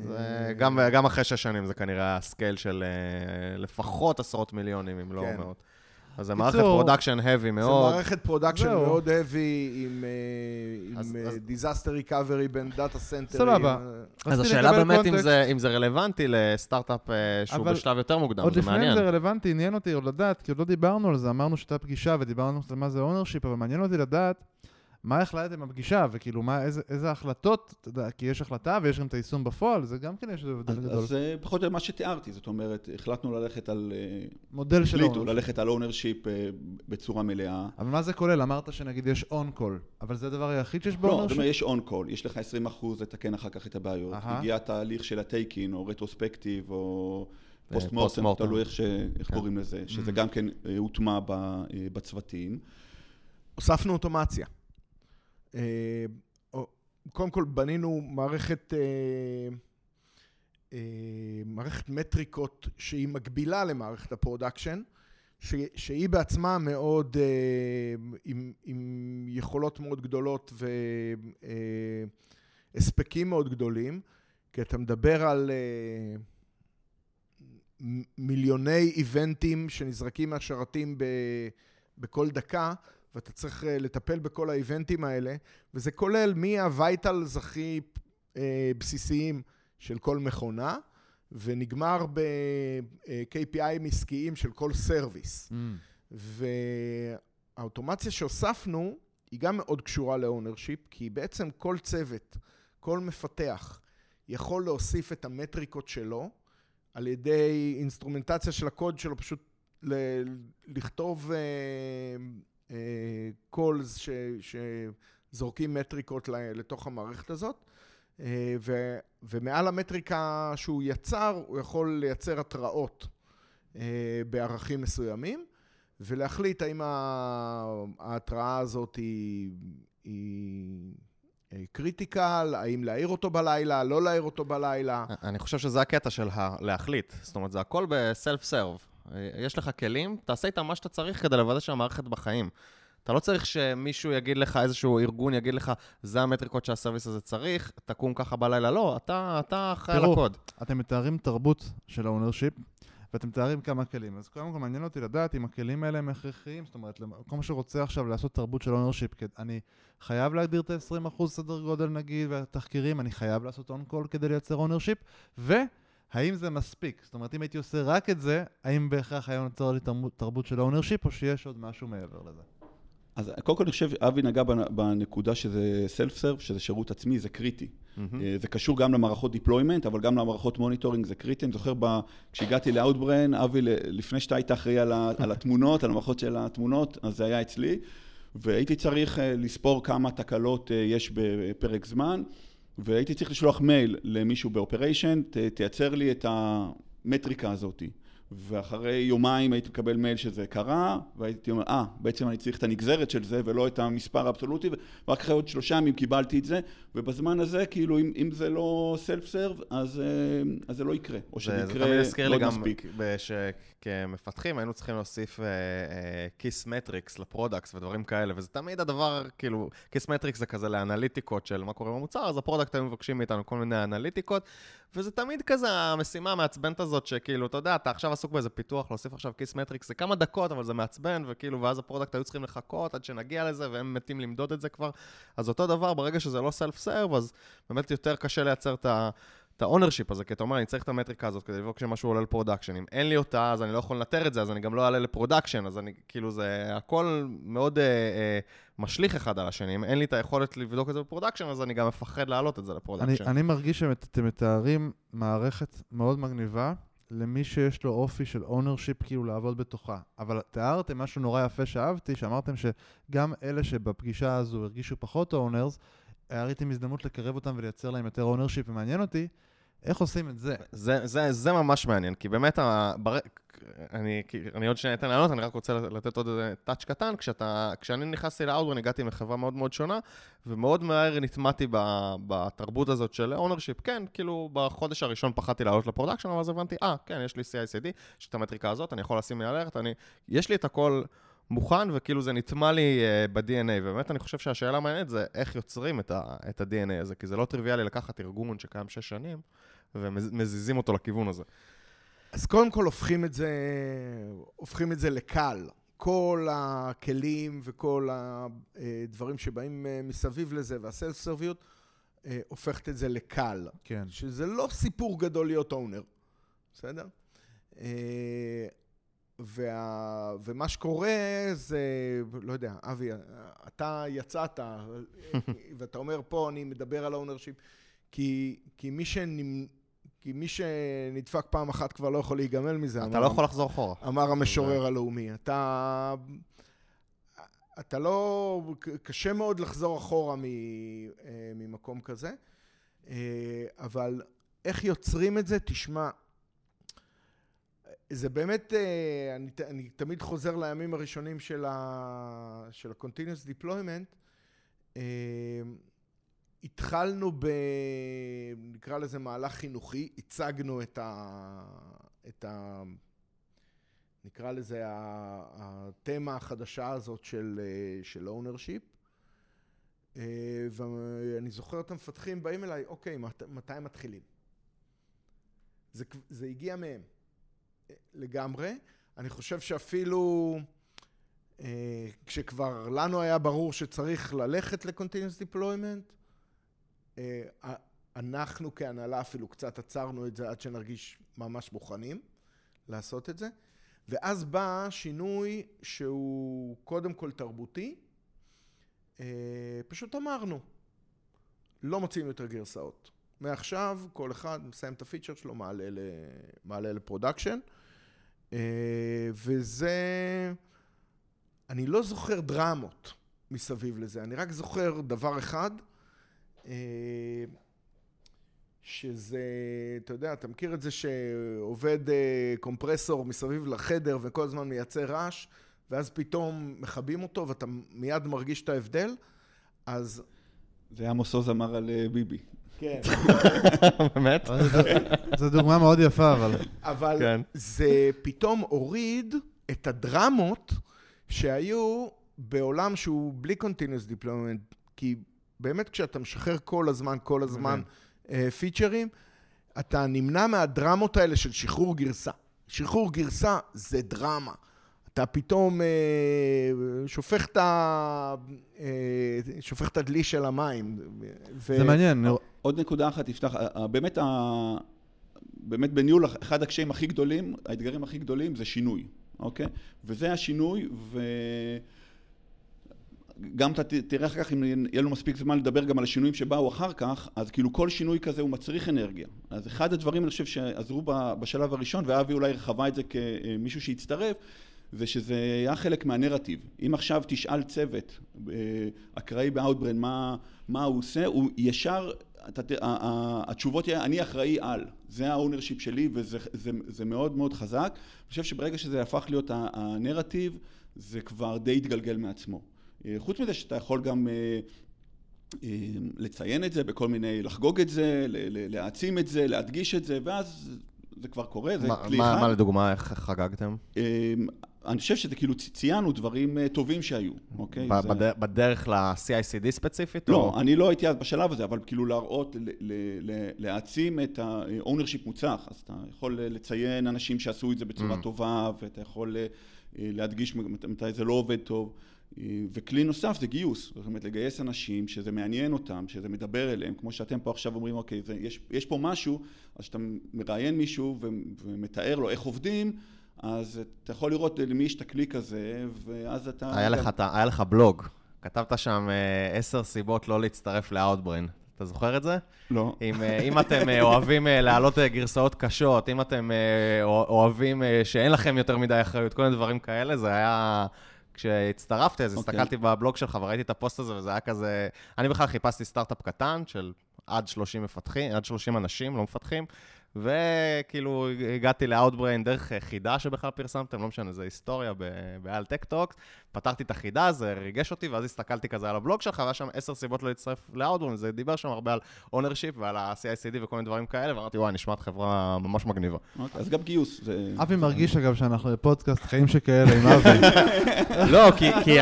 זה אה, גם, גם אחרי שש שנים זה כנראה ה scale של אה, לפחות עשרות מיליונים, אם לא כן. מאות. אז זה מערכת production heavy זה מאוד. מערכת production. מאוד heavy עם, אה, אז- אה, אז- disaster recovery בין data centerים. סבבה. אז רציתי השאלה באמת אם. זה, אם זה רלוונטי לסטארט-אפ אה, שהוא בשלב יותר מוקדם, עוד זה לפני מעניין. אם זה רלוונטי, עניין אותי עוד לדעת, כי עוד לא דיברנו על זה, אמרנו שהייתה פגישה ודיברנו על מה זה ownership, אבל מעניין אותי לדעת מה החלטתם בפגישה, וכאילו מה, איזה, איזה החלטות, אתה יודע, כי יש החלטה ויש גם את היישום בפועל, זה גם כן יש איזה הבדל גדול. אז זה פחות או יותר מה שתיארתי, זאת אומרת, החלטנו ללכת על... אה, מודל של החליטו ownership. ללכת על ownership בצורה מלאה. אבל מה זה כולל? אמרת שנגיד יש on call, אבל זה הדבר היחיד שיש לא, זאת ב ownership? אומרת, יש on call, יש לך 20% לתקן אחר כך את הבעיות. הגיע התהליך של ה take-in, או retrospective, או אה, post mortem. תלוי איך, ש... איך כן. קוראים לזה, שזה Mm. גם כן אה, הוטמע ב... אה, בצוותים. הוספנו אוטומציה. אה, קודם כל בנינו מערכת, אה, אה, מערכת מטריקות שהיא מקבילה למערכת ה production, ש- שהיא בעצמה מאוד, עם, עם יכולות מאוד גדולות והספקים מאוד גדולים, כי אתה מדבר על מיליוני eventים שנזרקים מהשרתים בכל דקה, ואתה צריך אה, לטפל בכל ה eventים האלה, וזה כולל מה vitals הכי אה, בסיסיים של כל מכונה, ונגמר ב-KPI עסקיים של כל service. Mm. והאוטומציה שהוספנו היא גם מאוד קשורה ל ownership, כי בעצם כל צוות, כל מפתח, יכול להוסיף את המטריקות שלו על ידי אינסטרומנטציה של הקוד שלו, פשוט ל- לכתוב קולס ש, שזורקים מטריקות לתוך המערכת הזאת, אה, ו, ומעל המטריקה שהוא יצר, הוא יכול לייצר התראות אה, בערכים מסוימים. ולהחליט האם ההתראה הזאת היא, היא אה, critical, האם להעיר אותו בלילה, לא להעיר אותו בלילה. אני חושב שזה הקטע של ה- להחליט. זאת אומרת, זה הכל ב self serve. יש לך כלים, תעשה איתם מה שאתה צריך כדי לוודא שהמערכת בחיים. אתה לא צריך שמישהו יגיד לך, איזשהו ארגון יגיד לך, זה המטריקות שה service הזה צריך, תקום ככה בלילה. לא, אתה, אתה אחראי על תראו. אתם מתארים תרבות של ה ownership, ואתם מתארים כמה כלים. אז קודם כל מעניין אותי לדעת אם הכלים האלה הם הכרחיים, זאת אומרת, כל מה שרוצה עכשיו לעשות תרבות של ownership, אני חייב להגדיר את ה-20% סדר גודל נגיד, והתחקירים, אני חייב לעשות on call כדי לייצר ownership, והאם זה מספיק? זאת אומרת, אם הייתי עושה רק את זה, האם בהכרח היה נוצר לי תרבות- של ה ownership, או שיש עוד משהו מעבר לזה? אז קודם כל אני חושב, אבי נגע בנ- בנקודה שזה self serve, שזה שירות עצמי, זה קריטי. אה, זה קשור גם למערכות deployment, אבל גם למערכות monitoring זה קריטי. אני זוכר ב... כשהגעתי לאאוטברן, אבי, לפני שאתה היית אחראי על, ה... על התמונות, על המערכות של התמונות, אז זה היה אצלי, והייתי צריך אה, לספור כמה תקלות אה, יש בפרק זמן, והייתי צריך לשלוח מייל למישהו באופריישן, ת... תייצר לי את המטריקה הזאת. ואחרי יומיים הייתי מקבל מייל שזה קרה, והייתי אומר, אה, בעצם אני צריך את הנגזרת של זה ולא את המספר האבסולוטי, ורק אחרי עוד שלושה ימים קיבלתי את זה, ובזמן הזה, כאילו, אם, אם זה לא סלף סרב, אז, אה, אז זה לא יקרה, או שזה זה, זה יקרה תמיד הזכיר לי לא גם שכמפתחים היינו צריכים להוסיף Kissmetrics ל product ודברים כאלה, וזה תמיד הדבר, כאילו, Kissmetrics זה כזה לאנליטיקות של מה קורה במוצר, אז ה product היו מבקשים מאיתנו כל מיני אנליטיקות, וזה תמיד כזה המשימה המעצבנת הזאת, שכאילו, אתה יודע, אתה עכשיו עסוק באיזה פיתוח, להוסיף עכשיו Kissmetrics, זה כמה דקות, אבל זה מעצבן, וכאילו, ואז ה product היו צריכים לחכות עד שנגיע לזה, והם מתים למדוד את זה כבר. אז אותו דבר, ברגע שזה לא self serve, אז באמת יותר קשה לייצר את ה... את ה ownership הזה, כי אתה אומר, אני צריך את המטריקה הזאת כדי לבדוק שמשהו עולה ל production. אם אין לי אותה, אז אני לא יכול לנטר את זה, אז אני גם לא אעלה ל production, אז אני, כאילו, זה הכל מאוד אה, אה, משליך אחד על השני. אם אין לי את היכולת לבדוק את זה ב production, אז אני גם מפחד להעלות את זה אני, ל production. אני מרגיש שאתם מתארים מערכת מאוד מגניבה למי שיש לו אופי של ownership כאילו לעבוד בתוכה. אבל תיארתם משהו נורא יפה שאהבתי, שאמרתם שגם אלה שבפגישה הזו הרגישו פחות owners, ראיתם הזדמנות לקרב אותם ולייצר להם יותר ownership, ומעניין אותי איך עושים את זה? זה, זה, זה ממש מעניין, כי באמת, ה- בר... אני, אני עוד שניה אתן לענות, אני רק רוצה לתת עוד איזה touch קטן. כשאתה, כשאני נכנסתי ל Outbrain, הגעתי מחברה מאוד מאוד שונה, ומאוד מהר נטמעתי בתרבות הזאת של ownership. כן, כאילו, בחודש הראשון פחדתי לעלות ל production, אבל אז הבנתי, אה, כן, יש לי CICD, יש את המטריקה הזאת, אני יכול לשים לי alert, אני... יש לי את הכל מוכן, וכאילו זה נטמע לי uh, ב-DNA, ובאמת אני חושב שהשאלה המעניינת זה איך יוצרים את, ה- את ה-DNA הזה, כי זה לא טריוויאלי לקחת ארגון שקיים שש שנים, ומזיזים אותו לכיוון הזה. אז קודם כל הופכים את זה, הופכים את זה לקל. כל הכלים וכל הדברים שבאים אה, מסביב לזה, והסלף סרביות, אה, הופכת את זה לקל. כן. שזה לא סיפור גדול להיות אונר, בסדר? וה, ומה שקורה זה, לא יודע, אבי, אתה יצאת, ואתה אומר פה, אני מדבר על ה ownership, כי, כי, מי שנמ, כי מי שנדפק פעם אחת כבר לא יכול להיגמל מזה. אתה אמר- לא יכול לחזור אחורה. אמר המשורר הלאומי. אתה... אתה לא... קשה מאוד לחזור אחורה מ, אה, ממקום כזה, אה, אבל איך יוצרים את זה? תשמע, זה באמת, אה, אני, אני תמיד חוזר לימים הראשונים של ה-continuous deployment. אה, התחלנו ב... נקרא לזה מהלך חינוכי, הצגנו את ה... את ה... נקרא לזה התמה החדשה הזאת של, אה, של ownership. ואני זוכר את המפתחים באים אליי, אוקיי, מת, מתי מתחילים? זה, זה הגיע מהם לגמרי. אני חושב שאפילו אה, כשכבר לנו היה ברור שצריך ללכת ל-continuous deployment, אה, אנחנו כהנהלה אפילו קצת עצרנו את זה עד שנרגיש ממש מוכנים לעשות את זה. ואז בא שינוי שהוא קודם כל תרבותי. אה, פשוט אמרנו, לא מוציאים יותר גרסאות. מעכשיו כל אחד מסיים את ה feature שלו, מעלה, מעלה ל production. אה, וזה... אני לא זוכר דרמות מסביב לזה, אני רק זוכר דבר אחד, אה, שזה, אתה יודע, אתה מכיר את זה שעובד אה, קומפרסור מסביב לחדר וכל הזמן מייצר רעש, ואז פתאום מכבים אותו ואתה מיד מרגיש את ההבדל? אז... זה עמוס עוז אמר על ביבי. כן. באמת? זו- דוגמה מאוד יפה, אבל... אבל כן. זה פתאום הוריד את הדרמות שהיו בעולם שהוא בלי continuous deployment, כי באמת כשאתה משחרר כל הזמן, כל הזמן אה, פיצ'רים, אתה נמנע מהדרמות האלה של שחרור גרסה. שחרור גרסה זה דרמה. אתה פתאום אה, שופך את ה... אה, שופך את הדלי של המים. ו... זה מעניין. עוד נקודה אחת, ה- באמת, ה... באמת בניהול, אחד הקשיים הכי גדולים, האתגרים הכי גדולים זה שינוי, אוקיי? וזה השינוי, וגם אתה ת- תראה אחר כך, אם יהיה לנו מספיק זמן לדבר גם על השינויים שבאו אחר כך, אז כאילו כל שינוי כזה הוא מצריך אנרגיה. אז אחד הדברים, אני חושב, שעזרו בשלב הראשון, ואבי אולי הרחבת את זה כמישהו שהצטרף, זה שזה היה חלק מהנרטיב. אם עכשיו תשאל צוות אה, אקראי באאוטבריין מה, מה הוא עושה, הוא ישר, התשובות יהיה, אני אחראי על. זה ה ownership שלי וזה זה, זה מאוד מאוד חזק. אני חושב שברגע שזה הפך להיות הנרטיב, זה כבר די התגלגל מעצמו. אה, חוץ מזה שאתה יכול גם אה, לציין את זה בכל מיני, לחגוג את זה, להעצים את זה, להדגיש את זה, ואז זה כבר קורה, זה מה- כלי מה אחד. מה לדוגמה, איך חגגתם? אני חושב שזה כאילו ציינו דברים אה, טובים שהיו, אוקיי? ב- זה- בד- בדרך ל-CICD ספציפית? לא, או- אני לא הייתי אז בשלב הזה, אבל כאילו להראות, ל- ל- ל- להעצים את ה-ownership מוצלח. אז אתה יכול לציין אנשים שעשו את זה בצורה Mm. טובה, ואתה יכול אה, להדגיש מת- מתי זה לא עובד טוב. אה, וכלי נוסף זה גיוס, זאת אומרת לגייס אנשים שזה מעניין אותם, שזה מדבר אליהם, כמו שאתם פה עכשיו אומרים, אוקיי, זה, יש, יש פה משהו, אז כשאתה מראיין מישהו ומתאר לו איך עובדים, אז אתה יכול לראות למי יש את הקליק הזה, ואז אתה... היה גם- לך, את ה- היה לך בלוג, כתבת שם אה, עשר סיבות לא להצטרף ל-Outbrain. אתה זוכר את זה? לא. אם, אה, אם אתם אה, אוהבים להעלות גרסאות קשות, אם אתם אוה- אוהבים שאין לכם יותר מדי אחריות, כל מיני דברים כאלה, זה היה... כשהצטרפתי, אז אוקיי. הסתכלתי בבלוג שלך וראיתי את הפוסט הזה, וזה היה כזה... אני בכלל חיפשתי סטארט-אפ קטן של עד 30 מפתחים, עד 30 אנשים, לא מפתחים. וכאילו הגעתי ל-Outbrain דרך חידה שבכלל פרסמתם, לא משנה, זה היסטוריה בעל Tech Talks. פתרתי את החידה, זה ריגש אותי, ואז הסתכלתי כזה על הבלוג שלך, והיה שם עשר סיבות לא להצטרף ל-Outbrain, זה דיבר שם הרבה על ownership ועל ה-CICD וכל מיני דברים כאלה, ואמרתי, וואי, נשמעת חברה ממש מגניבה. אוקיי, אז גם גיוס. אבי מרגיש, אגב, שאנחנו בפודקאסט חיים שכאלה עם אבי. לא, כי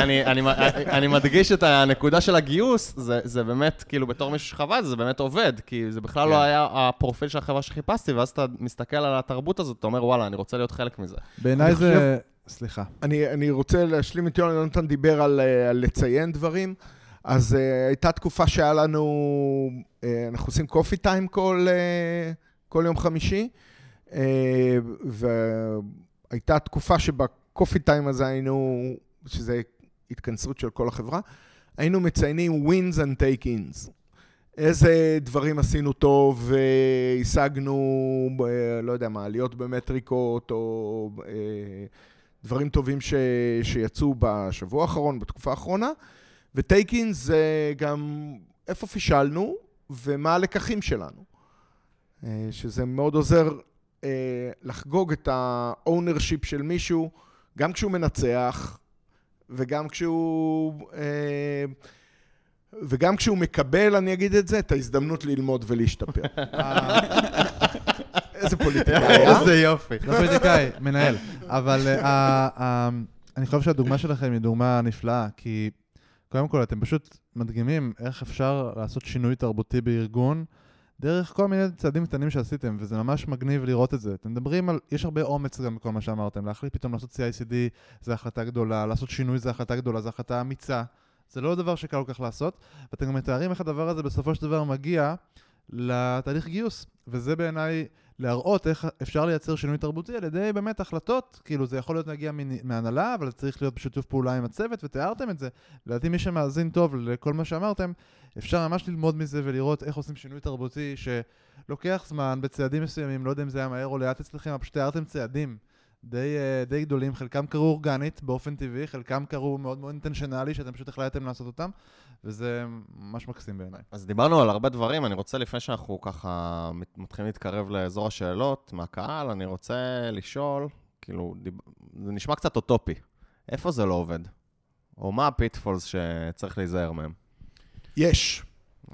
אני מדגיש את הנקודה של הגיוס, זה באמת, כאילו, בתור מישהו שחווה את זה, זה באמת עובד, כי זה בכלל לא כן. היה הפרופיל של החברה שחיפשתי, ואז אתה מסתכל על התרבות הזאת, אתה אומר, וואלה, אני רוצה להיות חלק מזה. בעיניי זה... סליחה. אני, אני רוצה להשלים את יונתן, יונתן דיבר על, אה, על לציין דברים. אז uh, הייתה תקופה שהיה לנו, uh, אנחנו עושים קופי טיים כל, uh, כל יום חמישי, uh, והייתה תקופה שבקופי טיים הזה היינו, שזה התכנסות של כל החברה, היינו מציינים wins and take-ins. איזה דברים עשינו טוב והשגנו, לא יודע מה, עליות במטריקות או דברים טובים ש, שיצאו בשבוע האחרון, בתקופה האחרונה, וטייקין זה גם איפה פישלנו ומה הלקחים שלנו. אה, שזה מאוד עוזר אה, לחגוג את ה-ownership של מישהו, גם כשהוא מנצח וגם כשהוא... אה, וגם כשהוא מקבל, אני אגיד את זה, את ההזדמנות ללמוד ולהשתפר. איזה פוליטיקאי, אה? איזה יופי. לא פוליטיקאי, מנהל. אבל אה, אני חושב שהדוגמה שלכם היא דוגמה נפלאה, כי קודם כל אתם פשוט מדגימים איך אפשר לעשות שינוי תרבותי בארגון. דרך כל מיני צעדים קטנים שעשיתם, וזה ממש מגניב לראות את זה. אתם מדברים על, יש הרבה אומץ גם בכל מה שאמרתם, להחליט פתאום לעשות CICD זה החלטה גדולה, לעשות שינוי זה החלטה גדולה, זה החלטה אמיצה. זה לא דבר שקל כל כך לעשות, ואתם גם מתארים איך הדבר הזה בסופו של דבר מגיע לתהליך גיוס, וזה בעיניי להראות איך אפשר לייצר שינוי תרבותי על ידי באמת החלטות, כאילו זה יכול להיות להגיע מהנהלה, אבל זה צריך להיות בשיתוף פעולה עם הצוות, ותיארתם את זה. לדעתי מי שמאזין טוב לכל מה שאמרתם, אפשר ממש ללמוד מזה ולראות איך עושים שינוי תרבותי שלוקח זמן בצעדים מסוימים, לא יודע אם זה היה מהר או לאט אצלכם, אבל פשוט תיארתם צעדים. די, אה, די גדולים, חלקם קרו אורגנית באופן טבעי, חלקם קרו מאוד מאוד אינטנשיונלי, שאתם פשוט החלטתם לעשות אותם, וזה ממש מקסים בעיניי. אז דיברנו על הרבה דברים, אני רוצה, לפני שאנחנו ככה מתחילים להתקרב לאזור השאלות מהקהל, אני רוצה לשאול, כאילו, דיב... זה נשמע קצת אוטופי, איפה זה לא עובד? או מה ה pitfalls שצריך להיזהר מהם? יש.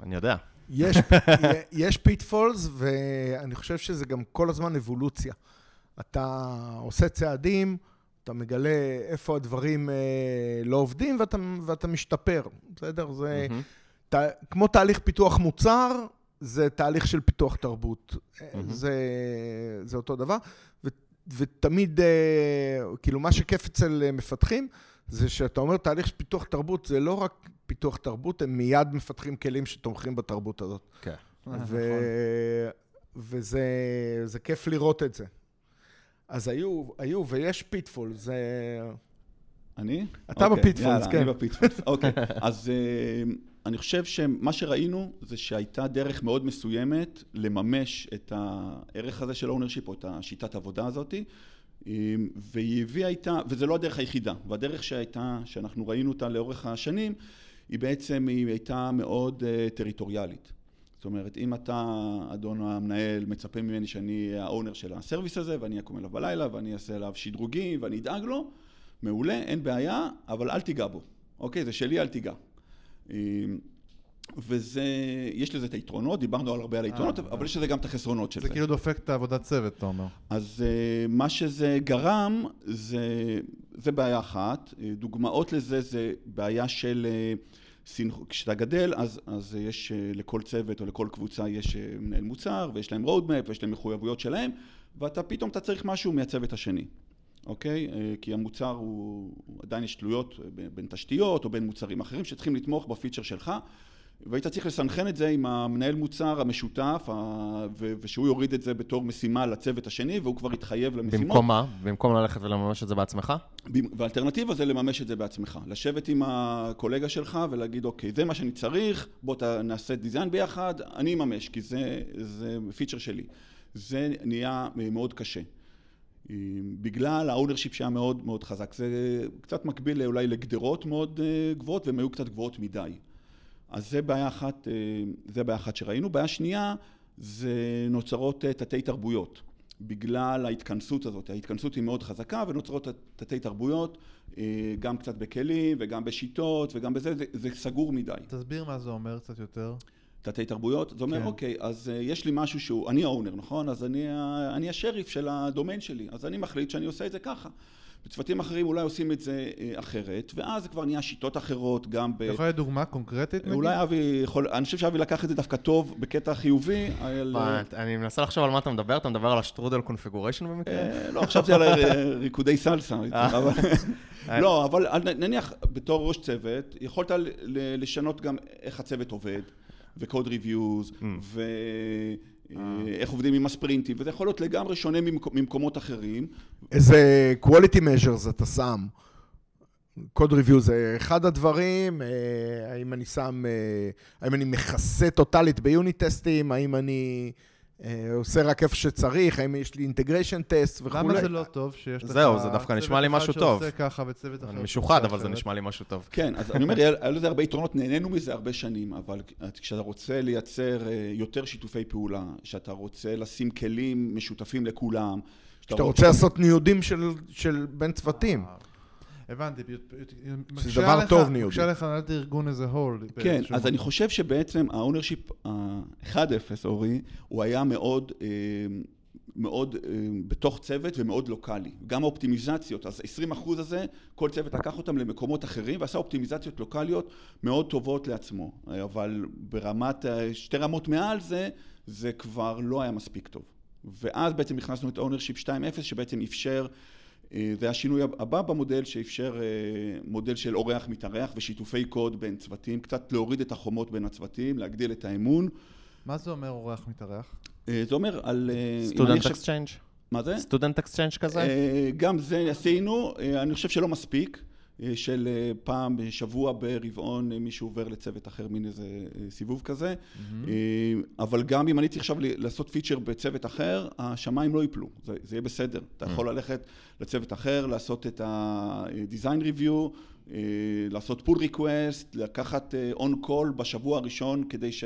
אני יודע. יש, יש pitfalls, ואני חושב שזה גם כל הזמן אבולוציה. אתה עושה צעדים, אתה מגלה איפה הדברים אה, לא עובדים ואתה, ואתה משתפר, בסדר? זה mm-hmm. ת, כמו תהליך פיתוח מוצר, זה תהליך של פיתוח תרבות. Mm-hmm. זה, זה אותו דבר. ו, ותמיד, אה, כאילו, מה שכיף אצל אה, מפתחים, זה שאתה אומר תהליך של פיתוח תרבות, זה לא רק פיתוח תרבות, הם מיד מפתחים כלים שתומכים בתרבות הזאת. כן. ו... נכון. וזה כיף לראות את זה. אז היו, היו ויש pitfall, זה... אני? אתה okay, אוקיי, ב pitfalls, כן. אני ב pitfalls, אוקיי. אז uh, אני חושב שמה שראינו זה שהייתה דרך מאוד מסוימת לממש את הערך הזה של ownership או את השיטת העבודה הזאת, והיא הביאה איתה, וזה לא הדרך היחידה, והדרך שהייתה, שאנחנו ראינו אותה לאורך השנים, היא בעצם, היא הייתה מאוד uh, טריטוריאלית. זאת אומרת, אם אתה, אדון המנהל, מצפה ממני שאני אהיה האונר של הסרוויס הזה, ואני אקום אליו בלילה, ואני אעשה אליו שדרוגים, ואני אדאג לו, מעולה, אין בעיה, אבל אל תיגע בו, אוקיי? זה שלי, אל תיגע. אמ, וזה, יש לזה את היתרונות, דיברנו על הרבה על היתרונות, אה, אבל יש לזה גם את החסרונות של זה. זה כאילו דופק את העבודת צוות, אתה אומר. אז אה, מה שזה גרם, זה, זה בעיה אחת. אה, דוגמאות לזה זה בעיה של... כשאתה גדל, אז, אז יש אה, לכל צוות או לכל קבוצה יש אה, מנהל מוצר, ויש להם roadmap, ויש להם מחויבויות שלהם, ואתה פתאום אתה צריך משהו מהצוות השני, אוקיי? אה, כי המוצר הוא, עדיין יש תלויות בין תשתיות או בין מוצרים אחרים שצריכים לתמוך בפיצ'ר שלך. והיית צריך לסנכרן את זה עם המנהל מוצר המשותף, ושהוא יוריד את זה בתור משימה לצוות השני, והוא כבר יתחייב למשימות. במקום מה? במקום ללכת ולממש את זה בעצמך? והאלטרנטיבה זה לממש את זה בעצמך. לשבת עם הקולגה שלך ולהגיד, אוקיי, זה מה שאני צריך, בוא נעשה design ביחד, אני אממש, כי זה, זה feature שלי. זה נהיה מאוד קשה. בגלל ה ownership שהיה מאוד מאוד חזק. זה קצת מקביל אולי לגדרות מאוד אה, גבוהות, והן היו קצת גבוהות מדי. אז זה בעיה אחת, אה, זה בעיה אחת שראינו. בעיה שנייה, זה נוצרות אה, תתי תרבויות. בגלל ההתכנסות הזאת. ההתכנסות היא מאוד חזקה ונוצרות תתי תרבויות, אה, גם קצת בכלים וגם בשיטות וגם בזה, זה, זה סגור מדי. תסביר מה זה אומר קצת יותר. תתי תרבויות, זה אומר, כן. אוקיי, אז יש לי משהו שהוא, אני האונר, נכון? אז אני, אני השריף של הדומיין שלי, אז אני מחליט שאני עושה את זה ככה. וצוותים אחרים אולי עושים את זה אה, אחרת, ואז זה כבר נהיה שיטות אחרות, גם ב... אתה יכול לתת דוגמה קונקרטית נגיד? אולי אבי יכול... אני חושב שאבי לקח את זה דווקא טוב, בקטע חיובי. אני מנסה לחשוב על מה אתה מדבר, אתה מדבר על השטרודל קונפיגוריישן במקרה? אה, לא, עכשיו זה על ריקודי סלסה. לא, אבל נניח בתור ראש צוות, יכולת לשנות גם איך הצוות עובד. ו code reviews, mm. ואיך עובדים עם הספרינטים, וזה יכול להיות לגמרי שונה ממקומות אחרים. איזה quality measures אתה שם? code review זה אחד הדברים, אה, האם אני שם, אה, האם אני מכסה טוטאלית ב unit טסטים, האם אני... אה, עושה רק איפה שצריך, האם יש לי integration test וכולי. למה זה לא טוב שיש לך... זהו, זה דווקא נשמע לי משהו טוב. צוות אחד שעושה ככה וצוות אחר. אני משוחד, אבל זה נשמע לי משהו טוב. כן, אז אני אומר, היה לזה הרבה יתרונות, נהנינו מזה הרבה שנים, אבל כשאתה רוצה לייצר אה, יותר שיתופי פעולה, כשאתה רוצה לשים כלים משותפים לכולם, כשאתה רוצה לעשות ניודים של בין צוותים. הבנתי, שזה דבר טוב ניודי. מקשה לך לנהל את הארגון as a whole. כן, אז אני חושב שבעצם ה ownership ה-1.0, אורי, הוא היה מאוד... אה, מאוד אה, בתוך צוות ומאוד לוקאלי. גם האופטימיזציות, אז 20 אחוז הזה, כל צוות לקח אותם למקומות אחרים ועשה אופטימיזציות לוקאליות מאוד טובות לעצמו. אבל ברמת, שתי רמות מעל זה, זה כבר לא היה מספיק טוב. ואז בעצם הכנסנו את ownership 2.0 שבעצם אפשר אה, זה השינוי הבא במודל שאפשר אה, מודל של אורח מתארח ושיתופי קוד בין צוותים, קצת להוריד את החומות בין הצוותים, להגדיל את האמון. מה זה אומר אורח מתארח? אה, זה אומר על... student exchange. מה זה? student exchange כזה? גם זה עשינו, אני חושב שלא מספיק. אה, של אה, פעם בשבוע ברבעון אה, מישהו עובר לצוות אחר, מין איזה סיבוב כזה. Mm-hmm. אבל גם אם אני צריך עכשיו לעשות feature בצוות אחר, השמיים לא ייפלו, זה, זה יהיה בסדר. אתה mm-hmm. יכול ללכת לצוות אחר, לעשות את ה-design review, לעשות pull request, לקחת on call בשבוע הראשון כדי ש...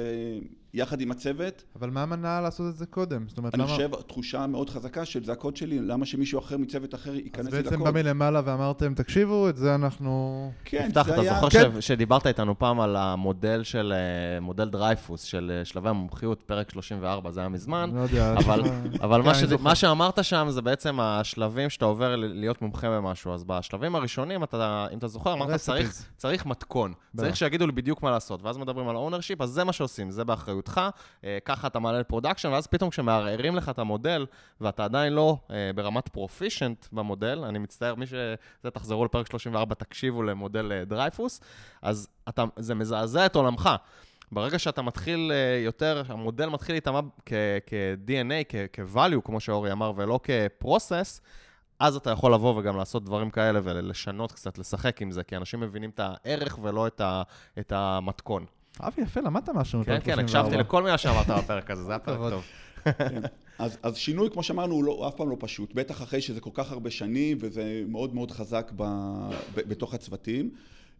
יחד עם הצוות. אבל מה מנע לעשות את זה קודם? זאת אומרת, אני למה... חושב, תחושה מאוד חזקה של זה הקוד שלי, למה שמישהו אחר מצוות אחר ייכנס לקוד. אז בעצם בא מלמעלה ואמרתם, תקשיבו, את זה אנחנו... כן, זה היה... אתה זוכר כן. שדיברת איתנו פעם על המודל של, אה, מודל דרייפוס, של אה, שלבי המומחיות, פרק 34, זה היה מזמן. לא יודע. אבל, אבל מה, ש... מה שאמרת שם זה בעצם השלבים שאתה עובר להיות מומחה במשהו. אז בשלבים הראשונים, אתה, אם אתה זוכר, אמרת, צריך, צריך מתכון. צריך שיגידו לי בדיוק מה לעשות. ואז מדברים על ownership, אז זה מה שעושים, זה באחריות. באחריותך, אה, ככה אתה מעלה ל production, ואז פתאום כשמערערים לך את המודל, ואתה עדיין לא אה, ברמת proficient במודל, אני מצטער, מי שזה, תחזרו לפרק 34, תקשיבו למודל אה, דרייפוס, אז אתה, זה מזעזע את עולמך. ברגע שאתה מתחיל יותר, המודל מתחיל להיטמע כ-DNA, כ-value, כמו שאורי אמר, ולא כ-process, אז אתה יכול לבוא וגם לעשות דברים כאלה ולשנות קצת, לשחק עם זה, כי אנשים מבינים את הערך ולא את, ה, את המתכון. אבי, יפה, למדת משהו. כן, כן, הקשבתי לכל מילה שאמרת בפרק הזה, זה היה פרק טוב. כן. אז, אז שינוי, כמו שאמרנו, הוא, לא, הוא אף פעם לא פשוט, בטח אחרי שזה כל כך הרבה שנים וזה מאוד מאוד חזק ב, ב, בתוך הצוותים,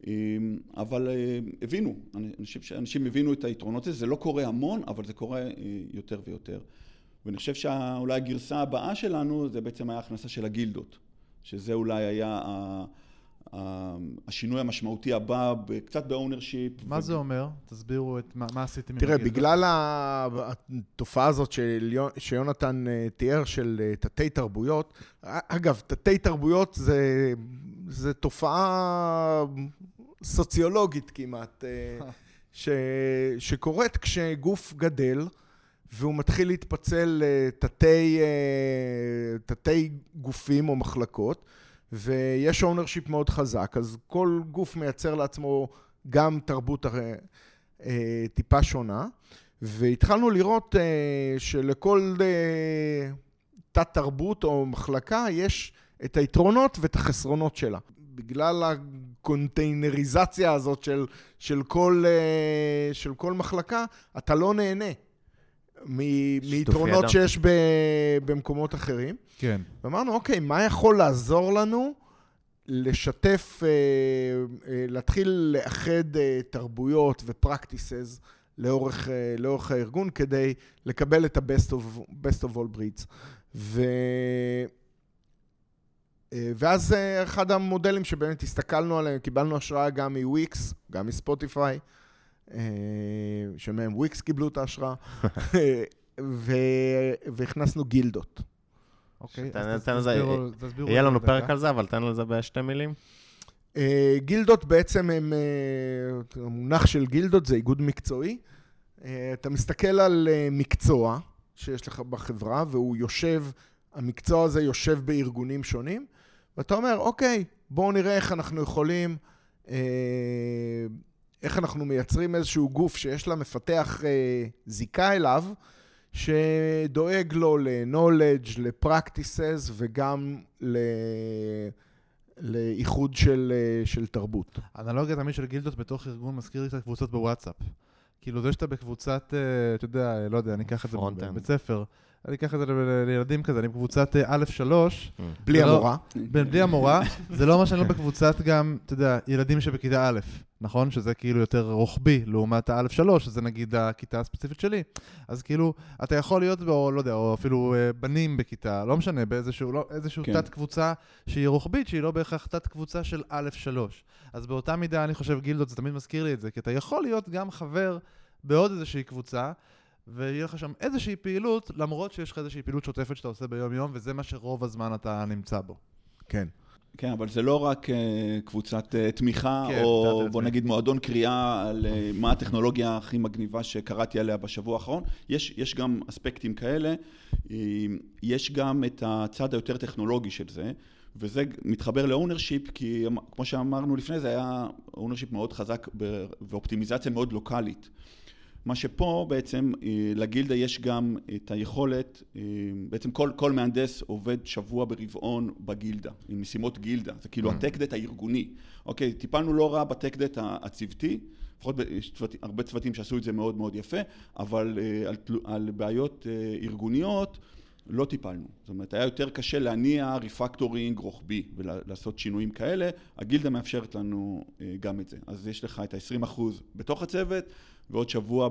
אמ, אבל אה, הבינו, אני חושב שאנשים הבינו את היתרונות הזה, זה לא קורה המון, אבל זה קורה אה, יותר ויותר. ואני חושב שאולי הגרסה הבאה שלנו זה בעצם היה הכנסה של הגילדות, שזה אולי היה השינוי המשמעותי הבא, קצת ב ownership. מה ו... זה אומר? תסבירו את מה, מה עשיתם תראה, בגלל התופעה הזאת של, שיונתן אה, תיאר של אה, תתי תרבויות, אגב, תתי תרבויות זה, זה תופעה סוציולוגית כמעט, אה, ש, שקורית כשגוף גדל. והוא מתחיל להתפצל לתתי תתי גופים או מחלקות, ויש ownership מאוד חזק, אז כל גוף מייצר לעצמו גם תרבות הרי, אה, טיפה שונה, והתחלנו לראות אה, שלכל אה, תת תרבות או מחלקה יש את היתרונות ואת החסרונות שלה. בגלל הקונטיינריזציה הזאת של, של, כל, אה, של כל מחלקה, אתה לא נהנה. מיתרונות שיש ב, במקומות אחרים. כן. ואמרנו, אוקיי, מה יכול לעזור לנו לשתף, אה, אה, להתחיל לאחד אה, תרבויות ופרקטיסס לאורך, לאורך הארגון כדי לקבל את ה-best of, best of all breeds. ו... ואז אחד המודלים שבאמת הסתכלנו עליהם, קיבלנו השראה גם מוויקס, גם מספוטיפיי, שמהם וויקס קיבלו את ההשראה. והכנסנו גילדות. אוקיי, תן- אז תסבירו- יהיה לנו פרק. על זה, אבל תן לזה בשתי מילים. אה, גילדות בעצם הם, אה, המונח של גילדות זה איגוד מקצועי. אה, אתה מסתכל על אה, מקצוע שיש לך בחברה, והוא יושב, המקצוע הזה יושב בארגונים שונים, ואתה אומר, אוקיי, בואו נראה איך אנחנו יכולים, אה, איך אנחנו מייצרים איזשהו גוף שיש לה מפתח אה, זיקה אליו, שדואג לו ל-knowledge, ל-practices וגם ל... לאיחוד של, אה, של תרבות. האנלוגיה תמיד של גילדות בתוך ארגון מזכיר לי את הקבוצות בוואטסאפ. כאילו זה שאתה בקבוצת, אה, אתה יודע, לא יודע, אני אקח את זה. בבית ספר. אני אקח את זה לילדים כזה, אני בקבוצת אה, א'3, בלי זה לא- המורה. בלי המורה, זה לא מה שאני לא בקבוצת גם, אתה יודע, ילדים שבכיתה א', נכון? שזה כאילו יותר רוחבי לעומת ה-א'3, שזה נגיד הכיתה הספציפית שלי. אז כאילו, אתה יכול להיות, או לא יודע, או אפילו אה, בנים בכיתה, לא משנה, באיזשהו לא, כן. תת-קבוצה שהיא רוחבית, שהיא לא בהכרח תת-קבוצה של א'3. אז באותה מידה, אני חושב, גילדות, זה תמיד מזכיר לי את זה, כי אתה יכול להיות גם חבר בעוד איזושהי קבוצה, ויהיה לך שם איזושהי פעילות, למרות שיש לך איזושהי פעילות שוטפת שאתה עושה ביום-יום, וזה מה שרוב הזמן אתה נמצא בו. כן. כן, אבל זה לא רק אה, קבוצת אה, תמיכה, כן, או בוא. נגיד מועדון קריאה על אה, מה הטכנולוגיה הכי מגניבה שקראתי עליה בשבוע האחרון. יש, יש גם אספקטים כאלה. יש גם את הצד היותר טכנולוגי של זה, וזה מתחבר ל ownership, כי אמ- כמו שאמרנו לפני זה, היה ownership מאוד חזק ואופטימיזציה מאוד לוקאלית. מה שפה בעצם אה, לגילדה יש גם את היכולת, אה, בעצם כל, כל מהנדס עובד שבוע ברבעון בגילדה, עם משימות גילדה, זה כאילו מממ. ה tech debt הארגוני. אוקיי, טיפלנו לא רע ב tech debt הצוותי, לפחות יש צוות, הרבה צוותים שעשו את זה מאוד מאוד יפה, אבל אה, על, תלו- על בעיות ארגוניות לא טיפלנו. זאת אומרת, היה יותר קשה להניע refactoring רוחבי ולעשות שינויים כאלה, הגילדה מאפשרת לנו גם את זה. אז יש לך את ה-20% בתוך הצוות, ועוד שבוע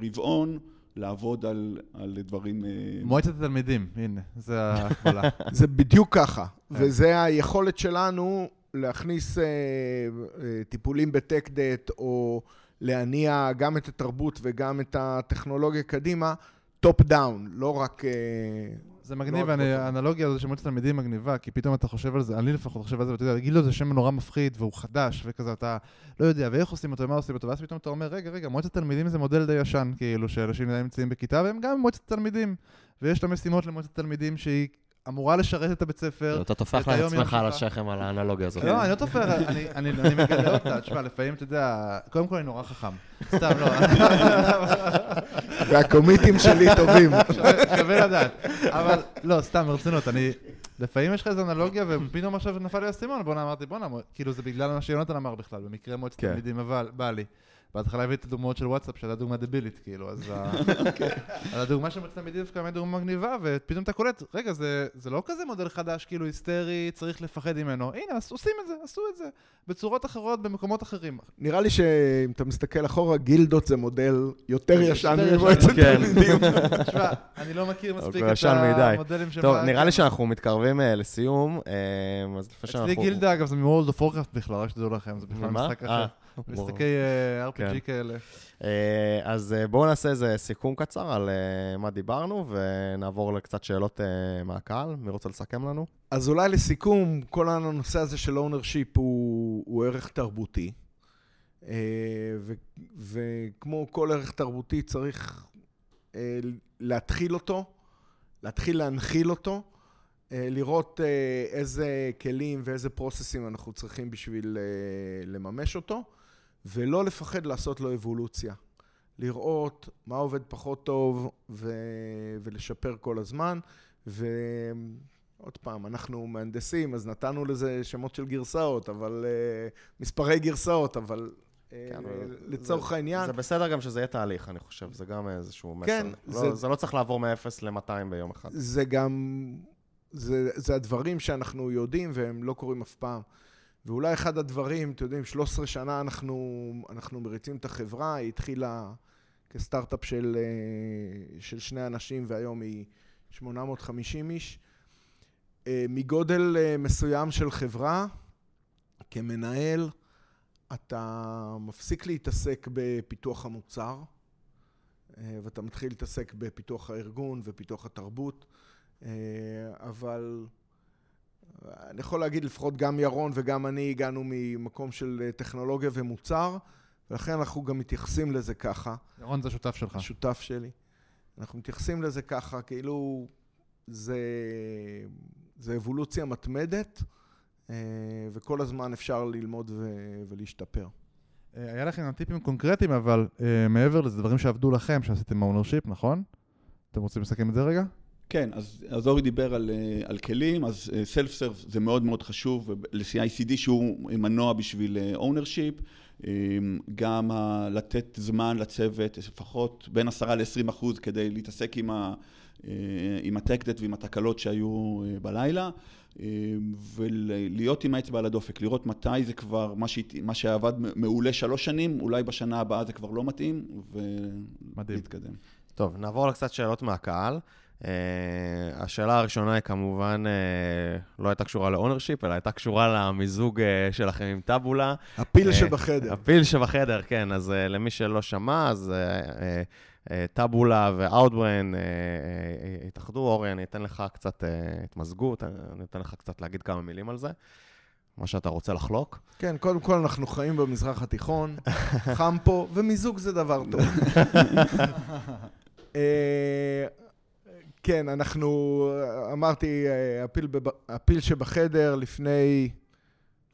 ברבעון לעבוד על, על דברים... אה, מועצת התלמידים, הנה, זה ההקבלה. זה בדיוק ככה, כן. וזה היכולת שלנו להכניס אה, אה, טיפולים ב tech debt, או להניע גם את התרבות וגם את הטכנולוגיה קדימה, top down, לא רק... אה, זה מגניב. האנלוגיה הזו של מועצת תלמידים מגניבה, כי פתאום אתה חושב על זה, אני לפחות חושב על זה, ואתה יודע, גילדה זה שם נורא מפחיד, והוא חדש, וכזה, אתה לא יודע, ואיך עושים אותו, ומה עושים אותו, ואז פתאום אתה אומר, רגע, רגע, מועצת תלמידים זה מודל די ישן, כאילו, שאנשים נמצאים בכיתה, והם גם מועצת תלמידים. ויש לה משימות למועצת תלמידים שהיא אמורה לשרת את הבית ספר. אתה טופח לעצמך על. השכם על האנלוגיה הזאת. לא, אני לא תופר, אני- אני אני מגלה אותה, תשמע, לפעמים, אתה יודע, קודם כל אני נורא חכם. סתם, לא. והקומיטים שלי טובים. שווה- לדעת. אבל, לא, סתם, ברצינות, אני... לפעמים יש לך איזו אנלוגיה, ופתאום עכשיו נפל לי האסימון, בואנה, אמרתי, בואנה, כאילו זה בגלל מה שיונתן אמר בכלל, במקרה מועצת כן. תלמידים, אבל, בא לי. בהתחלה הבאתי את הדוגמאות של וואטסאפ, שהייתה דוגמה דבילית, כאילו, אז אז הדוגמה של מועצת תלמידים דווקא באמת דוגמה מגניבה, ופתאום אתה קולט, רגע, זה זה לא כזה מודל חדש, כאילו היסטרי, צריך לפחד ממנו. הנה, עושים את זה, עשו את זה, בצורות אחרות, במקומות אחרים. נראה לי שאם אתה מסתכל אחורה, גילדות זה מודל יותר ישן. ממועצת כן. תלמידים. תשמע, אני לא מכיר מספיק כבר את מדי. המודלים של... טוב, נראה לי שאנחנו מתקרבים אה, לסיום, אה, אז לפני שאנחנו... אצלי גילדה, אגב, זה מ-World of Warcraft בכלל, רק שתדעו לכם, זה בכלל? משחק אה, אחר. משחקי אה, כן. RPG כאלה. אה, אז אה, בואו נעשה איזה סיכום קצר על מה דיברנו, ונעבור לקצת שאלות מהקהל. מי רוצה לסכם לנו? אז אולי לסיכום, כל הנושא הזה של ownership הוא, ערך תרבותי. וכמו כל ערך תרבותי צריך להתחיל אותו, להתחיל להנחיל אותו, לראות איזה כלים ואיזה פרוססים אנחנו צריכים בשביל לממש אותו, ולא לפחד לעשות לו אבולוציה. לראות מה עובד פחות טוב ו... ולשפר כל הזמן. ו... עוד פעם, אנחנו מהנדסים, אז נתנו לזה שמות של גרסאות, אבל... uh, מספרי גרסאות, אבל uh, כן, לצורך העניין... זה בסדר גם שזה יהיה תהליך, אני חושב, זה גם איזשהו מסר. כן, לא, זה- זה לא צריך לעבור מ-0 ל-200 ביום אחד. זה גם... זה, זה הדברים שאנחנו יודעים והם לא קורים אף פעם. ואולי אחד הדברים, אתם יודעים, 13 שנה אנחנו, אנחנו מריצים את החברה, היא התחילה כסטארט-אפ של, אה, של שני אנשים והיום היא 850 איש. אה, מגודל אה, מסוים של חברה, כמנהל, אתה מפסיק להתעסק בפיתוח המוצר, ואתה מתחיל להתעסק בפיתוח הארגון ופיתוח התרבות, אבל אני יכול להגיד, לפחות גם ירון וגם אני הגענו ממקום של טכנולוגיה ומוצר, ולכן אנחנו גם מתייחסים לזה ככה. ירון זה שותף שלך. השותף שלי. אנחנו מתייחסים לזה ככה, כאילו זה, זה אבולוציה מתמדת, אה, וכל הזמן אפשר ללמוד ו, ולהשתפר. אה, היה לכם טיפים קונקרטיים, אבל אה, מעבר לזה, דברים שעבדו לכם, שעשיתם ownership, נכון? אתם רוצים לסכם את זה רגע? כן, אז, אז אורי דיבר על, על כלים, אז self serve זה מאוד מאוד חשוב ל-CICD שהוא מנוע בשביל ownership. גם לתת זמן לצוות, לפחות בין 10 ל-20 אחוז כדי להתעסק עם, ה, עם ה tech debt ועם התקלות שהיו בלילה, ולהיות עם האצבע על הדופק, לראות מתי זה כבר, מה, ש... מה שעבד מעולה שלוש שנים, אולי בשנה הבאה זה כבר לא מתאים, ולהתקדם. טוב, נעבור לקצת שאלות מהקהל. אה, השאלה הראשונה היא כמובן אה, לא הייתה קשורה ל ownership, אלא הייתה קשורה למיזוג אה, שלכם עם Taboola. הפיל אה, שבחדר. הפיל שבחדר, כן. אז אה, למי שלא שמע, אז uh, אה, Taboola ו Outbrain אה, אה, התאחדו. אורי, אני אתן לך קצת, uh, התמזגות, אני אתן לך קצת להגיד כמה מילים על זה. מה שאתה רוצה לחלוק. כן, קודם כל אנחנו חיים במזרח התיכון, חם פה, ומיזוג זה דבר טוב. כן, אנחנו, אמרתי, הפיל, בב, הפיל שבחדר, לפני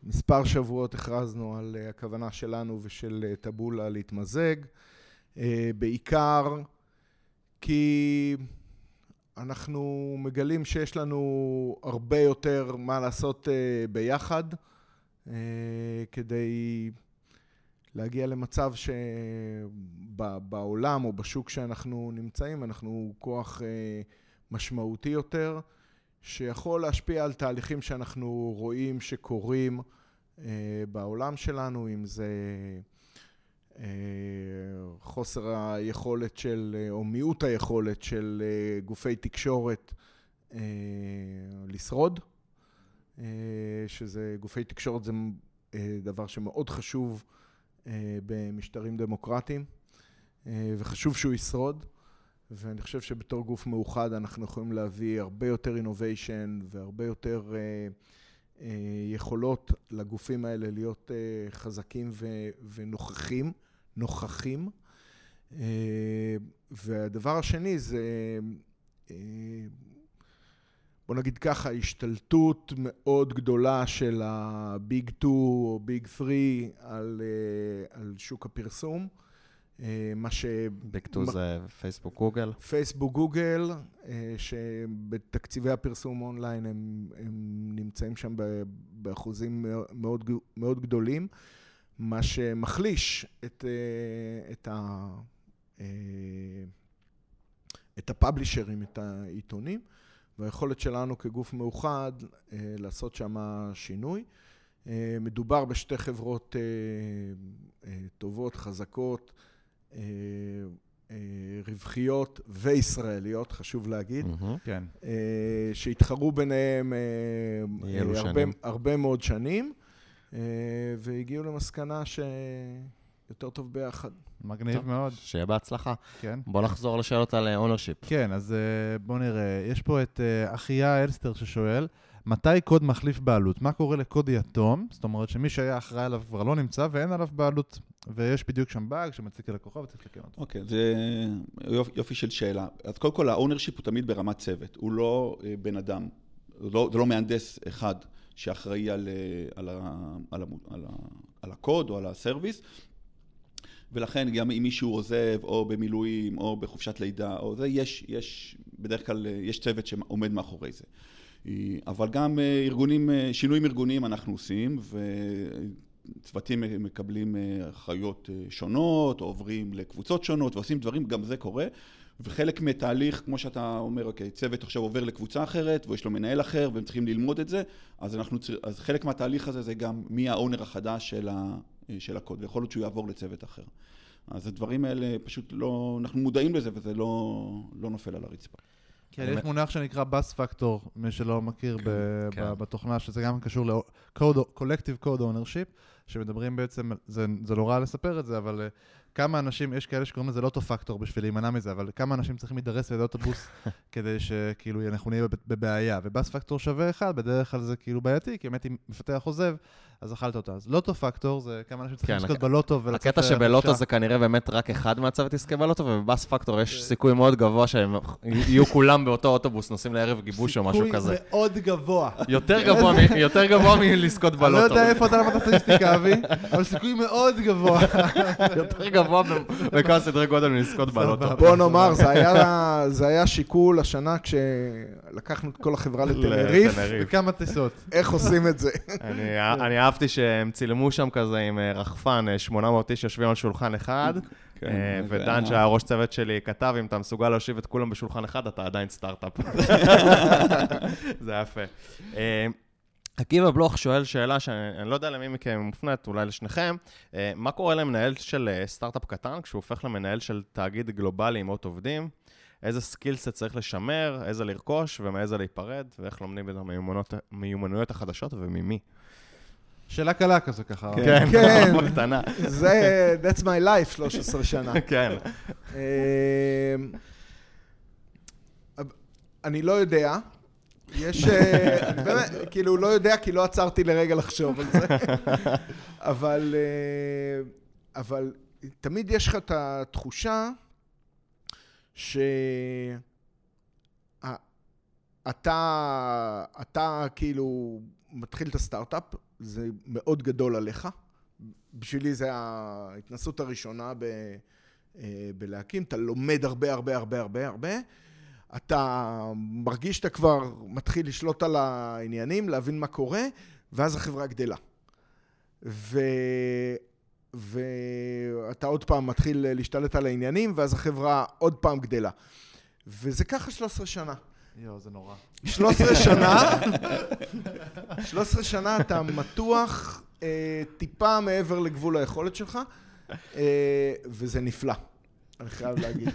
מספר שבועות הכרזנו על הכוונה שלנו ושל טבולה להתמזג, בעיקר כי אנחנו מגלים שיש לנו הרבה יותר מה לעשות ביחד, כדי להגיע למצב שבעולם או בשוק שאנחנו נמצאים, אנחנו כוח משמעותי יותר, שיכול להשפיע על תהליכים שאנחנו רואים שקורים אה, בעולם שלנו, אם זה אה, חוסר היכולת של, אה, או מיעוט היכולת של גופי תקשורת לשרוד, שזה, גופי תקשורת זה דבר שמאוד חשוב במשטרים דמוקרטיים, וחשוב שהוא ישרוד. ואני חושב שבתור גוף מאוחד אנחנו יכולים להביא הרבה יותר innovation והרבה יותר uh, uh, יכולות לגופים האלה להיות uh, חזקים ו- ונוכחים, נוכחים. Uh, והדבר השני זה, אה, בוא נגיד ככה, השתלטות מאוד גדולה של ה big 2 או big 3 על, אה, על שוק הפרסום. אה, מה ש... big two זה פייסבוק גוגל? פייסבוק גוגל, אה, שבתקציבי הפרסום אונליין הם, הם נמצאים שם באחוזים מאוד, מאוד גדולים, מה שמחליש את, אה, את, ה, את הפאבלישרים, את העיתונים, והיכולת שלנו כגוף מאוחד לעשות שם שינוי. מדובר בשתי חברות טובות, חזקות, אה, אה, רווחיות וישראליות, חשוב להגיד, כן. אה, שהתחרו ביניהם הרבה, הרבה מאוד שנים, והגיעו למסקנה שיותר טוב ביחד. מגניב טוב, מאוד. שיהיה בהצלחה. כן. בוא נחזור לשאלות על ownership. כן, אז בוא נראה. יש פה את אחיה אלסטר ששואל, מתי קוד מחליף בעלות? מה קורה לקוד יתום? זאת אומרת שמי שהיה אחראי עליו כבר לא נמצא ואין עליו בעלות, ויש בדיוק שם באג שמציק ללקוחה וצריך לקיים אותו. אוקיי, okay, זה יופי של שאלה. אז קודם כל, ה ownership הוא תמיד ברמת צוות, הוא לא אה, בן אדם, לא, זה לא מהנדס אחד שאחראי על, uh, על, ה, על, על, על הקוד או על הסרוויס. ולכן גם אם מישהו עוזב או במילואים או בחופשת לידה או זה, יש, יש, בדרך כלל אה, יש צוות שעומד מאחורי זה. אבל גם אה, ארגונים, אה, שינויים ארגוניים אנחנו עושים, צוותים מקבלים אה, אחריות אה, שונות, עוברים לקבוצות שונות ועושים דברים, גם זה קורה. וחלק מתהליך, כמו שאתה אומר, אוקיי, צוות עכשיו עובר לקבוצה אחרת, ויש לו מנהל אחר, והם צריכים ללמוד את זה, אז, אנחנו, אז חלק מהתהליך הזה זה גם מי האונר החדש של, ה, של הקוד, ויכול להיות שהוא יעבור לצוות אחר. אז הדברים האלה פשוט לא, אנחנו מודעים לזה, וזה לא, לא נופל על הרצפה. כן, יש מונח שנקרא בס פקטור, מי שלא מכיר כן. בתוכנה, שזה גם קשור ל-collective code ownership, שמדברים בעצם, זה, זה לא רע לספר את זה, אבל uh, כמה אנשים, יש כאלה שקוראים לזה לא פקטור בשביל להימנע מזה, אבל כמה אנשים צריכים להידרס לידי אוטובוס כדי שכאילו אנחנו נהיה בבעיה. ובס פקטור שווה אחד, בדרך כלל זה כאילו בעייתי, כי באמת אם מפתח עוזב, אז אכלת אותה. אז לוטו פקטור זה כמה אנשים צריכים כן, לזכות בלוטו ולצאת הקטע. שבלוטו זה כנראה באמת רק אחד מהצוות יזכה בלוטו, ובבאס פקטור יש סיכוי מאוד גבוה שהם יהיו כולם באותו אוטובוס, נוסעים לערב גיבוש או משהו סיכוי כזה. מאוד גבוה. יותר גבוה מ- יותר גבוה מלזכות אני לא בלוטו. יודע איפה אתה למדת סטטיסטיקה, אבי, אבל סיכוי מאוד גבוה. יותר גבוה בכמה סדרי גודל מלזכות בלוטו. בוא נאמר, זה היה, זה היה שיקול השנה כשלקחנו את כל החברה לטנריף. וכמה טיסות. איך עושים את זה. אני אני אהבתי שהם צילמו שם כזה עם אה, רחפן, אה, 800 איש יושבים על שולחן אחד, כן, אה, ודן, היה- שהיה ראש צוות שלי, כתב, אם אתה מסוגל להושיב את כולם בשולחן אחד, אתה עדיין סטארט-אפ. זה יפה. אה, עקיבא בלוך שואל שאלה שאני לא יודע למי מכם מופנית, אולי לשניכם, אה, מה קורה למנהל של אה, סטארט-אפ קטן כשהוא הופך למנהל של תאגיד גלובלי עם מאות עובדים? איזה skill set צריך לשמר, איזה לרכוש ומאיזה להיפרד, ואיך לומדים את המיומנויות החדשות וממי. שאלה קלה כזה ככה. כן. כן. בקטנה. זה, that's my life, 13 שנה. כן. אמ, אני לא יודע. יש, אה, באמת, כאילו, לא יודע כי לא עצרתי לרגע לחשוב על זה. אבל, אה, אבל תמיד יש לך את התחושה שאתה, אתה כאילו מתחיל את הסטארט-אפ, זה מאוד גדול עליך. בשבילי זה ההתנסות הראשונה ב... אה, בלהקים, אתה לומד הרבה הרבה הרבה הרבה הרבה, אתה מרגיש שאתה כבר מתחיל לשלוט על העניינים, להבין מה קורה, ואז החברה גדלה. ו... ואתה עוד פעם מתחיל להשתלט על העניינים, ואז החברה עוד פעם גדלה. וזה ככה 13 שנה. יואו, זה נורא. 13 שנה, 13 שנה אתה מתוח אה, טיפה מעבר לגבול היכולת שלך, אה, וזה נפלא, אני חייב להגיד.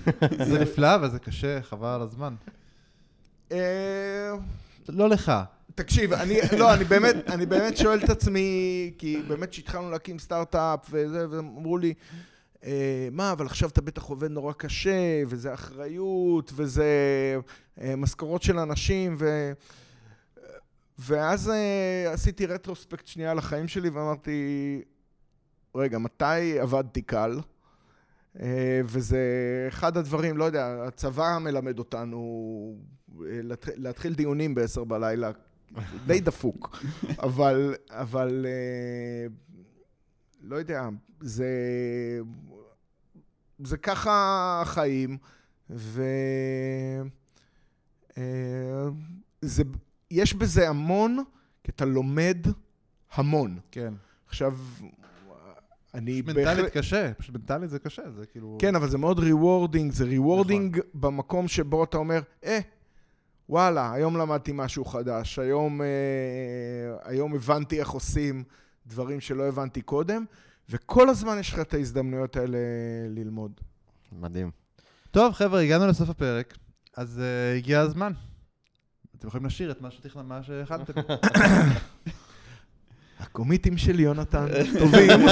זה נפלא וזה קשה, חבל על הזמן. אה, לא לך. תקשיב, אני, לא, אני באמת, אני באמת שואל את עצמי, כי באמת כשהתחלנו להקים סטארט-אפ וזה, והם אמרו לי, מה, אבל עכשיו אתה בטח עובד נורא קשה, וזה אחריות, וזה אה, משכורות של אנשים, ו... ואז אה, עשיתי רטרוספקט שנייה על החיים שלי ואמרתי, רגע, מתי עבדתי קל? אה, וזה אחד הדברים, לא יודע, הצבא מלמד אותנו אה, להתח- להתחיל דיונים ב-10 בלילה, די דפוק, אבל, אבל אה, לא יודע, זה, זה ככה החיים, ו... אה, זה, יש בזה המון, כי אתה לומד המון. כן. עכשיו, אני פשוט מנטלית קשה, פשוט מנטלית זה קשה, זה כאילו... כן, אבל זה מאוד rewarding, זה rewarding נכון. במקום שבו אתה אומר, אה, וואלה, היום למדתי משהו חדש, היום, אה, היום הבנתי איך עושים דברים שלא הבנתי קודם, וכל הזמן יש לך את ההזדמנויות האלה ללמוד. מדהים. טוב, חבר'ה, הגענו לסוף הפרק, אז uh, הגיע הזמן. אתם יכולים לשיר את מה שתכנן, מה שהכנתם. הקומיטים של יונתן טובים.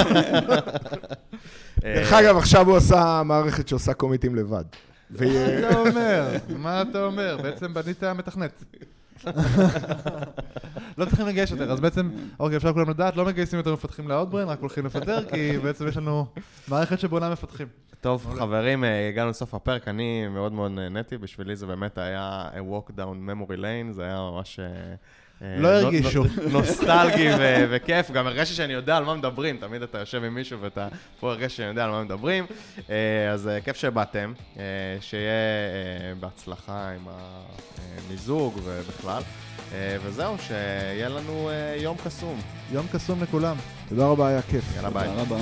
דרך אגב, עכשיו הוא עשה מערכת שעושה קומיטים לבד. מה אתה אומר? מה אתה אומר? בעצם בנית מתכנת. לא צריכים לגייס יותר, אז בעצם, אוקיי, אפשר כולם לדעת, לא מגייסים יותר מפתחים לאוטברן, רק הולכים לפטר, כי בעצם יש לנו מערכת שבונה מפתחים. טוב, חברים, אה, הגענו לסוף הפרק, אני מאוד מאוד נהניתי, בשבילי זה באמת היה a walk down memory lane, זה היה ממש אה, לא נו- הרגישו. נו- נוסטלגי ו- וכיף, גם הרגשתי שאני יודע על מה מדברים, תמיד אתה יושב עם מישהו ואתה פה הרגשתי שאני יודע על מה מדברים. אה, אז אה, כיף שבאתם, אה, שיהיה אה, בהצלחה עם המיזוג ובכלל. אה, וזהו, שיהיה לנו אה, יום קסום. יום קסום לכולם. תודה רבה, היה כיף. יאללה ביי. תודה רבה.